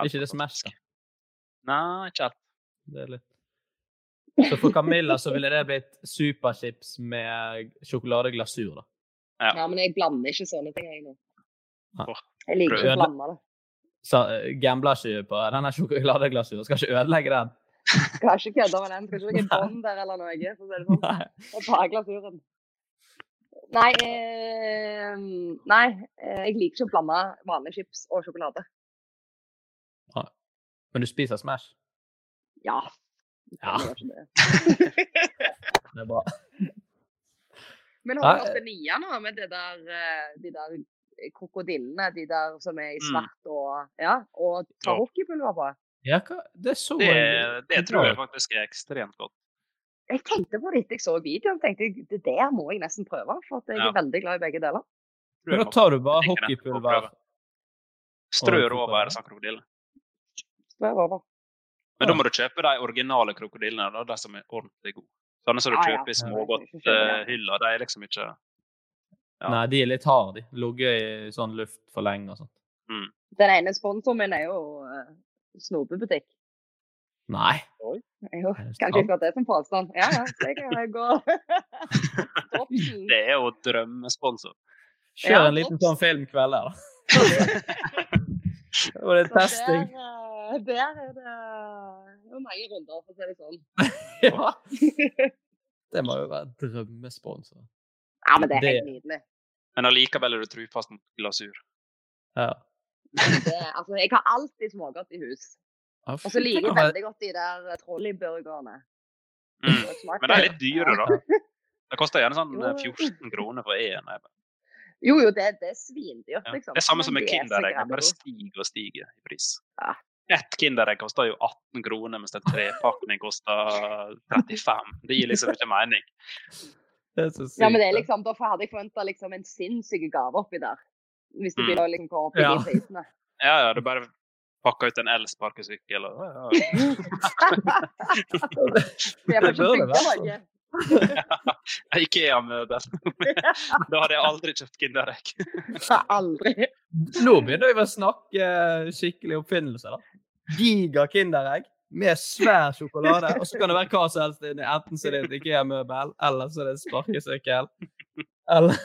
Er ikke det da? Nei, ikke helt. Det er litt Så for Camilla så ville det blitt superchips med sjokoladeglasur, da. Ja. men jeg blander ikke sånne ting, jeg nå. Jeg liker ikke å blande det. Så uh, gambler ikke på denne sjokoladeglasuren. Skal ikke ødelegge den. (laughs) Skal ikke kødde med den. Skal ikke noe bånd der eller noe. Er si det sånn. Og glasuren. Nei, eh, nei, eh, jeg liker ikke å blande vanlige chips og sjokolade. Nei. Men du spiser Smash? Ja. Ja. Det. (laughs) Det er bra. Men har du hørt det nye nå, med det der, eh, de der krokodillene, de der som er i svart og, ja, og tar hockeypulver på? Ja, hva? Det så Det, det tror jeg faktisk er ekstremt godt. Jeg tenkte på det etter jeg så videoen. tenkte jeg, Det der må jeg nesten prøve, for at jeg Ja. er veldig glad i begge deler. Men da tar du bare hockeypulver. Strør over sånn krokodille. Strør over. Men da må du kjøpe de originale krokodillene, de som er ordentlig gode. Sånne som du ja. kjøper i smågodthylla, de er liksom ikke Ja. Nei, de er litt harde. de. Ligget i sånn luft for lenge og sånt. mm. Den ene sponsoren min er jo uh, snopebutikk. Nei. Jo, kanskje ikke det som påstand. Ja, ja, det kan jeg gå. (laughs) Det er jo drømmesponsor. Kjør en liten sånn filmkveld her, da. (laughs) Det var det Så testing. Der, eh, der er det det er mange runder, for å si det sånn. (laughs) Ja. (laughs) Det må jo være drømmesponsor. Ja, men det er helt nydelig. Men allikevel er du trufast mot glasur. Ja. Det, altså, jeg har alltid smågodt i hus. Ja, Og så liker jeg veldig godt de der eh, trolleyburgerne. Mm. Det Men de er litt dyre, da. (laughs) Det koster gjerne sånn eh, 14 kroner for én. Jo, jo, det, det er svindyrt, Ja. liksom. Det er samme som med er Kinderegg. Det bare stiger og stiger i pris. Ja. Ett Kinderegg koster jo 18 kroner, mens en trepakning koster 35. Det gir liksom ikke mening. Det er så sykt. Ja, men det er liksom, da hadde jeg forventa liksom en sinnssyk gave oppi der. Hvis du Mm. begynner å liksom gå opp i Ja. de prisene. Ja, ja, du bare pakker ut en elsparkesykkel og ja, ja. (laughs) Det er Det være Ja, Ikea-møbel. (laughs) da hadde jeg aldri kjøpt Kinderegg. (laughs) Aldri. Nå begynner vi å snakke skikkelig oppfinnelse, da. Giga Kinderegg med svær sjokolade, og så kan det være hva som helst inni. Enten så er det et IKEA-møbel, eller så er det en sparkesykkel. Eller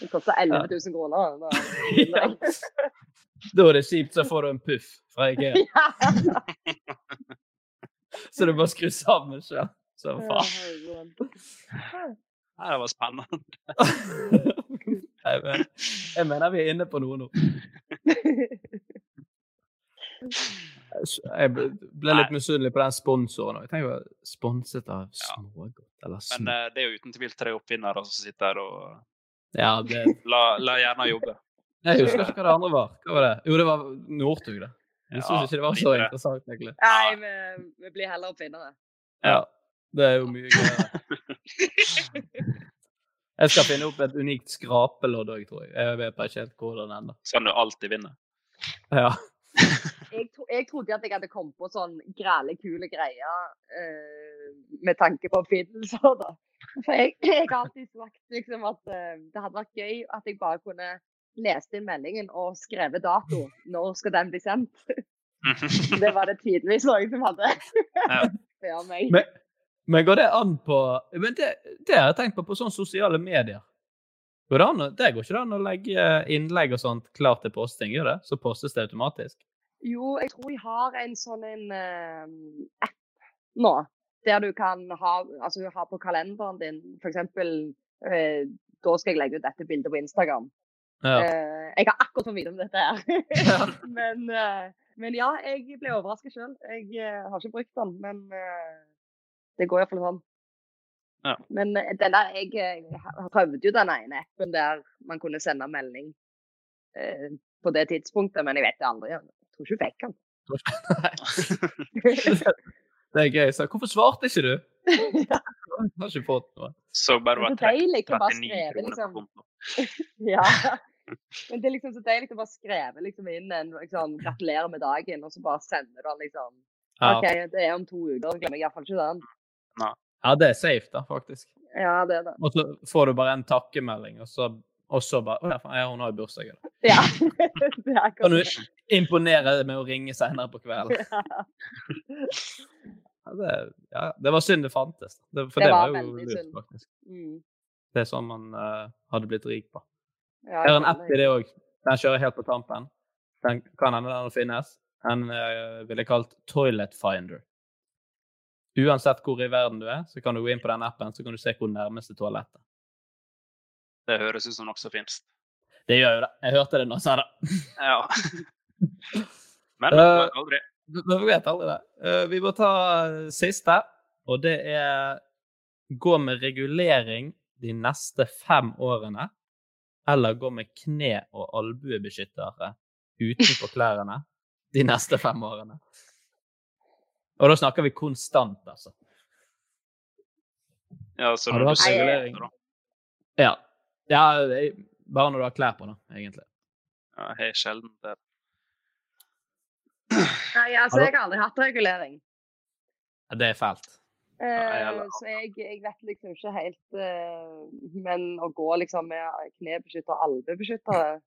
Det koster 11 000 kroner. Da. (laughs) ja. Da er det kjipt, så får du en puff fra IKEA. (laughs) (laughs) Så du bare skrur sammen sjøl. Så faen. Nei, det var spennende. Jeg mener, jeg mener vi er inne på noe nå. Jeg ble litt misunnelig på den sponsoren. Jeg tenker sponset av smågodt eller Men små. eh, det er jo uten tvil tre oppfinnere som sitter her og Ja, det, (laughs) la, la gjerne jobbe. jeg husker ikke hva det andre var. Hva var det? Jo, det var Northug, det. Jeg syns Ja, ikke det var så videre. interessant, egentlig. Nei, vi, vi blir heller oppfinnere. Ja, det er jo mye gøyere. (laughs) Jeg skal finne opp et unikt skrapelodd òg, tror jeg. Jeg vet bare ikke helt hvordan ennå. Sånn du alltid vinner. Ja. (laughs) Jeg, tro, jeg trodde at jeg hadde kommet på sånn græle, kule greier eh, med tanke på oppfinnelser. da. For jeg, jeg har alltid sagt liksom at eh, det hadde vært gøy at jeg bare kunne lest inn meldingen og skrevet dato. Når skal den bli sendt? (laughs) Det var det tydeligvis noen som hadde. (laughs) ja. meg. Men, men går det an på Men det, det har jeg tenkt på på sånne sosiale medier. Går det, an, det går ikke an å legge innlegg og sånt klart til posting, gjør det? Så postes det automatisk? Jo, jeg tror jeg har en sånn en uh, app nå, der du kan ha, altså, ha på kalenderen din f.eks. Uh, da skal jeg legge ut dette bildet på Instagram. Ja. Eh, jeg har akkurat fått vite om dette her. (laughs) men, eh, men ja, jeg ble overrasket sjøl. Jeg eh, har ikke brukt den, men eh, det går iallfall sånn. Ja. Men eh, den der, jeg eh, ha- prøvde jo den ene appen der man kunne sende melding eh, på det tidspunktet, men jeg vet det aldri. Tror ikke hun fikk den. Det er gøy. Så hvorfor svarte ikke du? Jeg har ikke fått noe. Så bare Det var er deilig å bare 39 skrive, kroner liksom. (laughs) Ja. Men det er liksom så deilig å bare skrive liksom inn en liksom, 'gratulerer med dagen', og så bare sender du den liksom. OK, det er om to uker, glemmer jeg iallfall ikke den. Ja, det er safe, da, faktisk. Ja, det er det. Og så får du bare en takkemelding, og så, og så bare Å ja, faen, hun har jo bursdag i dag. Ja. Kan du imponere med å ringe senere på kvelden? Ja, det, ja, det var synd det fantes. Det, for Det det, var var, jo lurt, faktisk. Mm. Det er sånn man uh, hadde blitt rik på. Ja, Det er en app i det òg. Den kjører helt på tampen. Den kan hende den finnes. Den uh, ville jeg kalt Toilet Finder. Uansett hvor i verden du er, så kan du gå inn på den appen så kan du se hvor nærmeste toalettet er. Det høres ut som noe som finnes. Det gjør jo det. Jeg hørte det nå, sa det. Ja. (laughs) Men Eh, man vet aldri. Men vi vet aldri det. Eh, Vi må ta eh, siste, og det er gå med regulering de neste fem årene, eller gå med kne- og albuebeskyttere utenpå (laughs) klærne de neste fem årene. Og da snakker vi konstant, altså. Ja, så Har når du regulering? da. Ja. Ja bare når du har klær på, da, egentlig. Ja, jeg har sjelden det. Nei, altså, jeg har aldri hatt regulering. Ja, Det er fælt. Eh, så jeg, jeg vet liksom ikke helt eh, Men å gå liksom med knebeskytter og albebeskyttere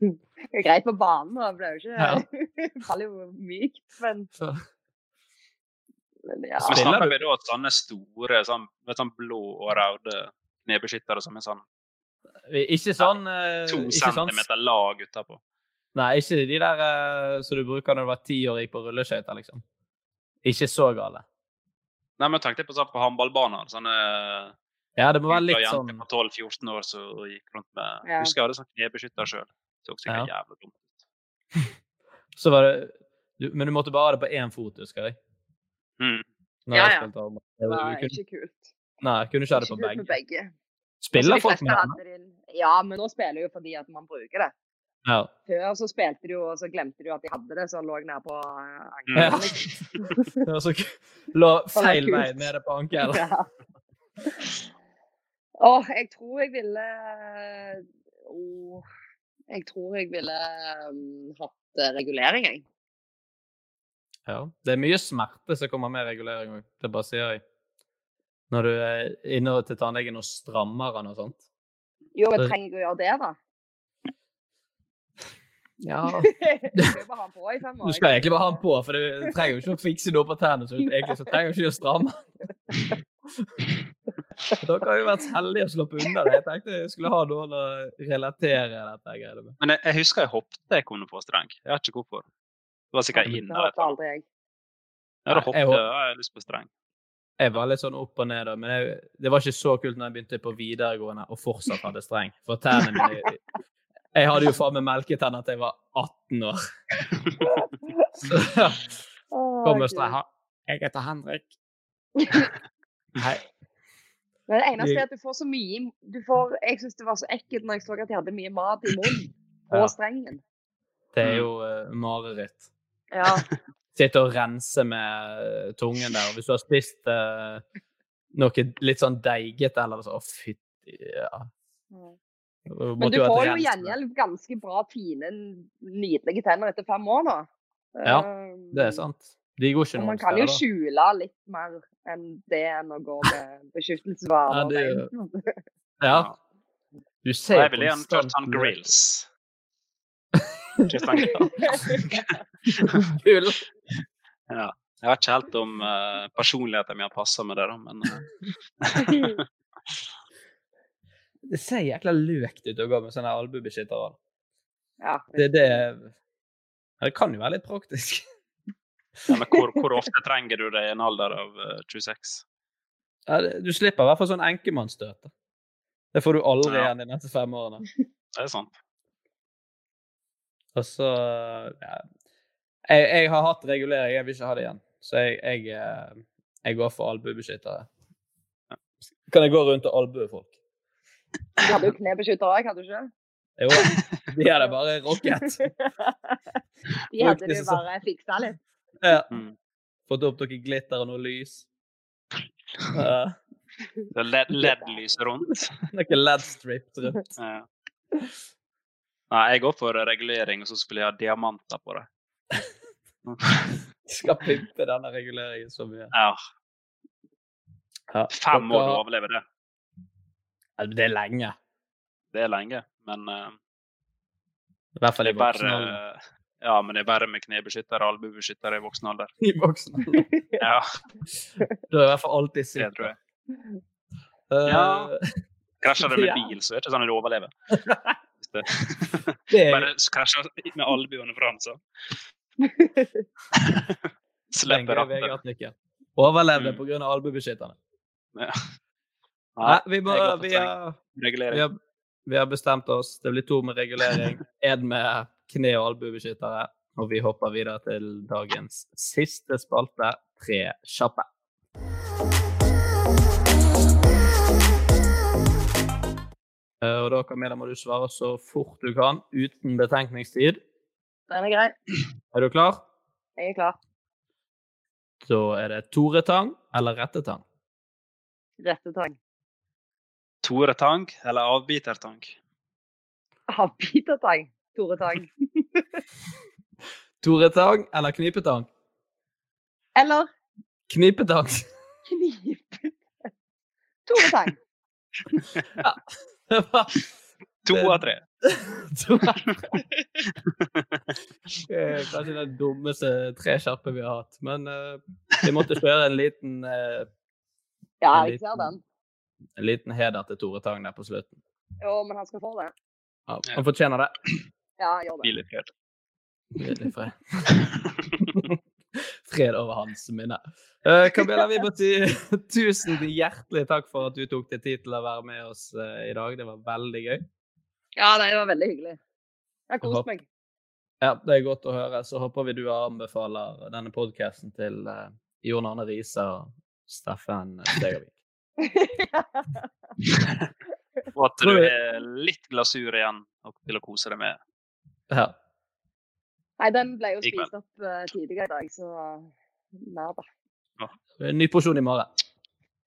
Det (laughs) er greit på banen, da. det blir jo ikke (laughs) faller jo mykt, men, (laughs) Så, men ja. Så vi snakker vi da sånne store, sånn, med sånn blå og røde knebeskyttere som er sånn ikke sånn eh, to centimeter sånn lag utapå. Nei, ikke de der eh, som du bruker når du var ti år og gikk på rulleskøyter, liksom. Ikke så gale. Nei, men tenkte deg på sånn på håndballbaner. Sånne Ja, det må være litt jenter sånn på 12-14 år som gikk rundt med Ja. Husker jeg hadde sånn knebeskytter sjøl. Så sikkert jævlig dumt ut. (laughs) Så var det du, Men du måtte bare ha det på én fot, husker jeg. Mm. Når Ja, ja. Det var kunne- ikke kult. Nei, kunne ikke ha det på kult med begge. Spiller folk med den? Ja, men nå spiller jo fordi at man bruker det. Ja. Før så spilte de jo, og så glemte de jo at de hadde det, så lå nede på Ja. ankelen. (laughs) Det var så Lå (laughs) feil vei nede på ankelen. Ja. (laughs) Oh, jeg tror jeg ville oh, Jeg tror jeg ville um, hatt eh, regulering, jeg. Ja. Det er mye smerte som kommer med regulering òg. Det bare sier jeg. Når du er inne til tannlegen og strammer den og sånt. Jo, men trenger jeg å gjøre det, da? Ja. (laughs) Du skal bare ha den på i fem år. Du skal egentlig bare ha den på, for du trenger jo ikke å fikse noe på tennene. Så egentlig så trenger du ikke å stramme. (laughs) Dere har jo vært heldige å sluppe unna det. Jeg tenkte jeg skulle ha noen å relatere dette greiene med. Men jeg, jeg husker jeg hoppet jeg kunne få streng. Jeg vet ikke hvorfor. Det var sikkert inn Det der. aldri jeg. Ja, da hoppet jeg jeg, jeg har lyst på streng. Jeg var litt sånn opp og ned, da, men jeg, det var ikke så kult når jeg begynte på videregående og fortsatt hadde streng. For tennene mine Jeg hadde jo faen meg melketenner til jeg var 18 år. Så (laughs) Åh, kom og streng. Jeg heter Henrik. (laughs) Nei. Men det eneste er at du får så mye du får, Jeg syns det var så ekkelt når jeg så at jeg hadde mye mat i munnen på Ja. strengen. Det er jo uh, mareritt. Ja. (laughs) Sitte og rense med eh, tungen der. Og hvis du har spist uh, noe litt sånn deigete eller så Å, fytti ja. Men du får jo gjengjeld ganske bra, fine, nydelige tenner etter fem år nå. Ja, Eh, det er sant. De går ikke noen man kan jo skjule litt mer enn det enn å gå med beskyttelsesvarer. Ja, det er. Ja. Du ser ser jeg vil gjerne kjørt sånn grills. (laughs) Gull. (laughs) ja. Jeg vet ikke helt om uh, personligheten min har passa med det, da, men uh. (laughs) Det ser jækla løkt ut å gå med sånne albuebeskyttere. Ja. Det, det, det kan jo være litt praktisk. (laughs) ja, men hvor, hvor ofte trenger du det i en alder av uh, 26? Ja, det, du slipper i hvert fall sånn enkemannsstøt. Det får du aldri Ja. igjen de neste fem årene. Det er sant. Og så ja. jeg, jeg har hatt regulering, jeg vil ikke ha det igjen. Så jeg, jeg, eh, jeg går for albuebeskyttere. Kan jeg gå rundt og albue folk? Du hadde jo knebeskyttere òg, hadde du ikke? Jo, de hadde bare rocket. (laughs) De hadde du bare fiksa litt. Ja. Mm. Fått opp noe glitter og noe lys. Uh, er LED-lys rundt. Noe LED-strips rundt. Ja. Nei, jeg går for regulering, og så skulle jeg ha diamanter på det. Skal pimpe denne reguleringen så mye. Ja. Ja. Fem år du å overleve det. Ja, Det er lenge. Det er lenge, men uh, I hvert fall i voksen alder. Ja, men det er verre med knebeskyttere og albuebeskyttere i voksen alder. I voksen alder. (laughs) Ja, Du er i hvert fall alltid det tror jeg. Uh... Ja. (laughs) Krasjer du med bil, så er det ikke sånn at du overlever. (laughs) (laughs) Det er- Bare krasja med albuene foran, så (laughs) slipper rattet. Overlevde Mm. av albuebeskytterne. Ja. (laughs) Nei, vi, må, vi, har, vi, har, vi har bestemt oss. Det blir to med regulering. En med kne- og albuebeskyttere. Og vi hopper videre til dagens siste spalte, Tre kjappe. Og da Camilla, må du svare så fort du kan, uten betenkningstid. Den er grei. Er du klar? Jeg er klar. Da er det toretang eller rettetang. Rettetang. Tore Tang eller avbitertang? Avbitertang. Tore Tang. (laughs) Toretang eller knipetang? Eller Knipetang. knipe. Tore Tang. (laughs) (laughs) (laughs) To av tre. (laughs) (laughs) Eh, Kanskje den dummeste tre vi har hatt. Men uh, vi måtte kjøre en liten, uh, Ja, jeg ser den. en liten heder til Tore Tang der på slutten. Jo, men han skal få det. Ja, han fortjener det. Ja, gjør det. Hvil i fred. Hvil i fred. Fred over hans minne. Uh, Camilla, vi må (laughs) tusen hjertelig takk for at du tok deg tid til å være med oss eh, i dag. Det var veldig gøy. Ja, nei, det var veldig hyggelig. Jeg har kost meg. Ja, Det er godt å høre. Så håper vi du anbefaler denne podkasten til uh, Jon Arne Riise og Steffen Stegervik. (laughs) Og at du er litt glasur igjen og til å kose deg med. Ja. Nei, den ble jo spist opp uh, tidligere i dag, så nær da. En ny porsjon i morgen.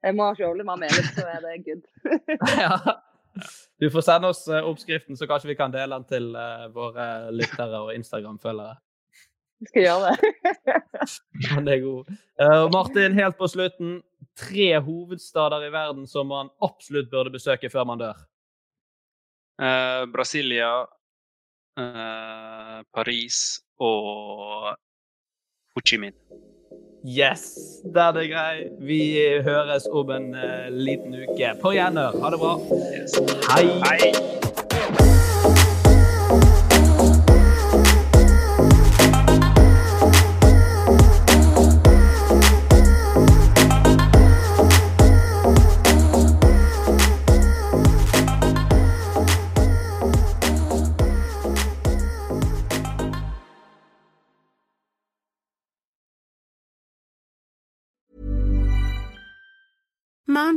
Jeg må kjøpe meg mer melis, så er det good. (laughs) ja. Du får sende oss eh, oppskriften, så kanskje vi kan dele den til uh, våre lyttere og Instagram-følgere. Jeg skal gjøre det. (laughs) Han er god. Uh, Martin, helt på slutten. Tre hovedstader i verden som man absolutt burde besøke før man dør. Uh, Brasilia, eh, Paris og Ho Chi Minh. Yes, det er grei. Vi høres om en uh, liten uke. På gjenhør. Ha det bra. Hei. Hei!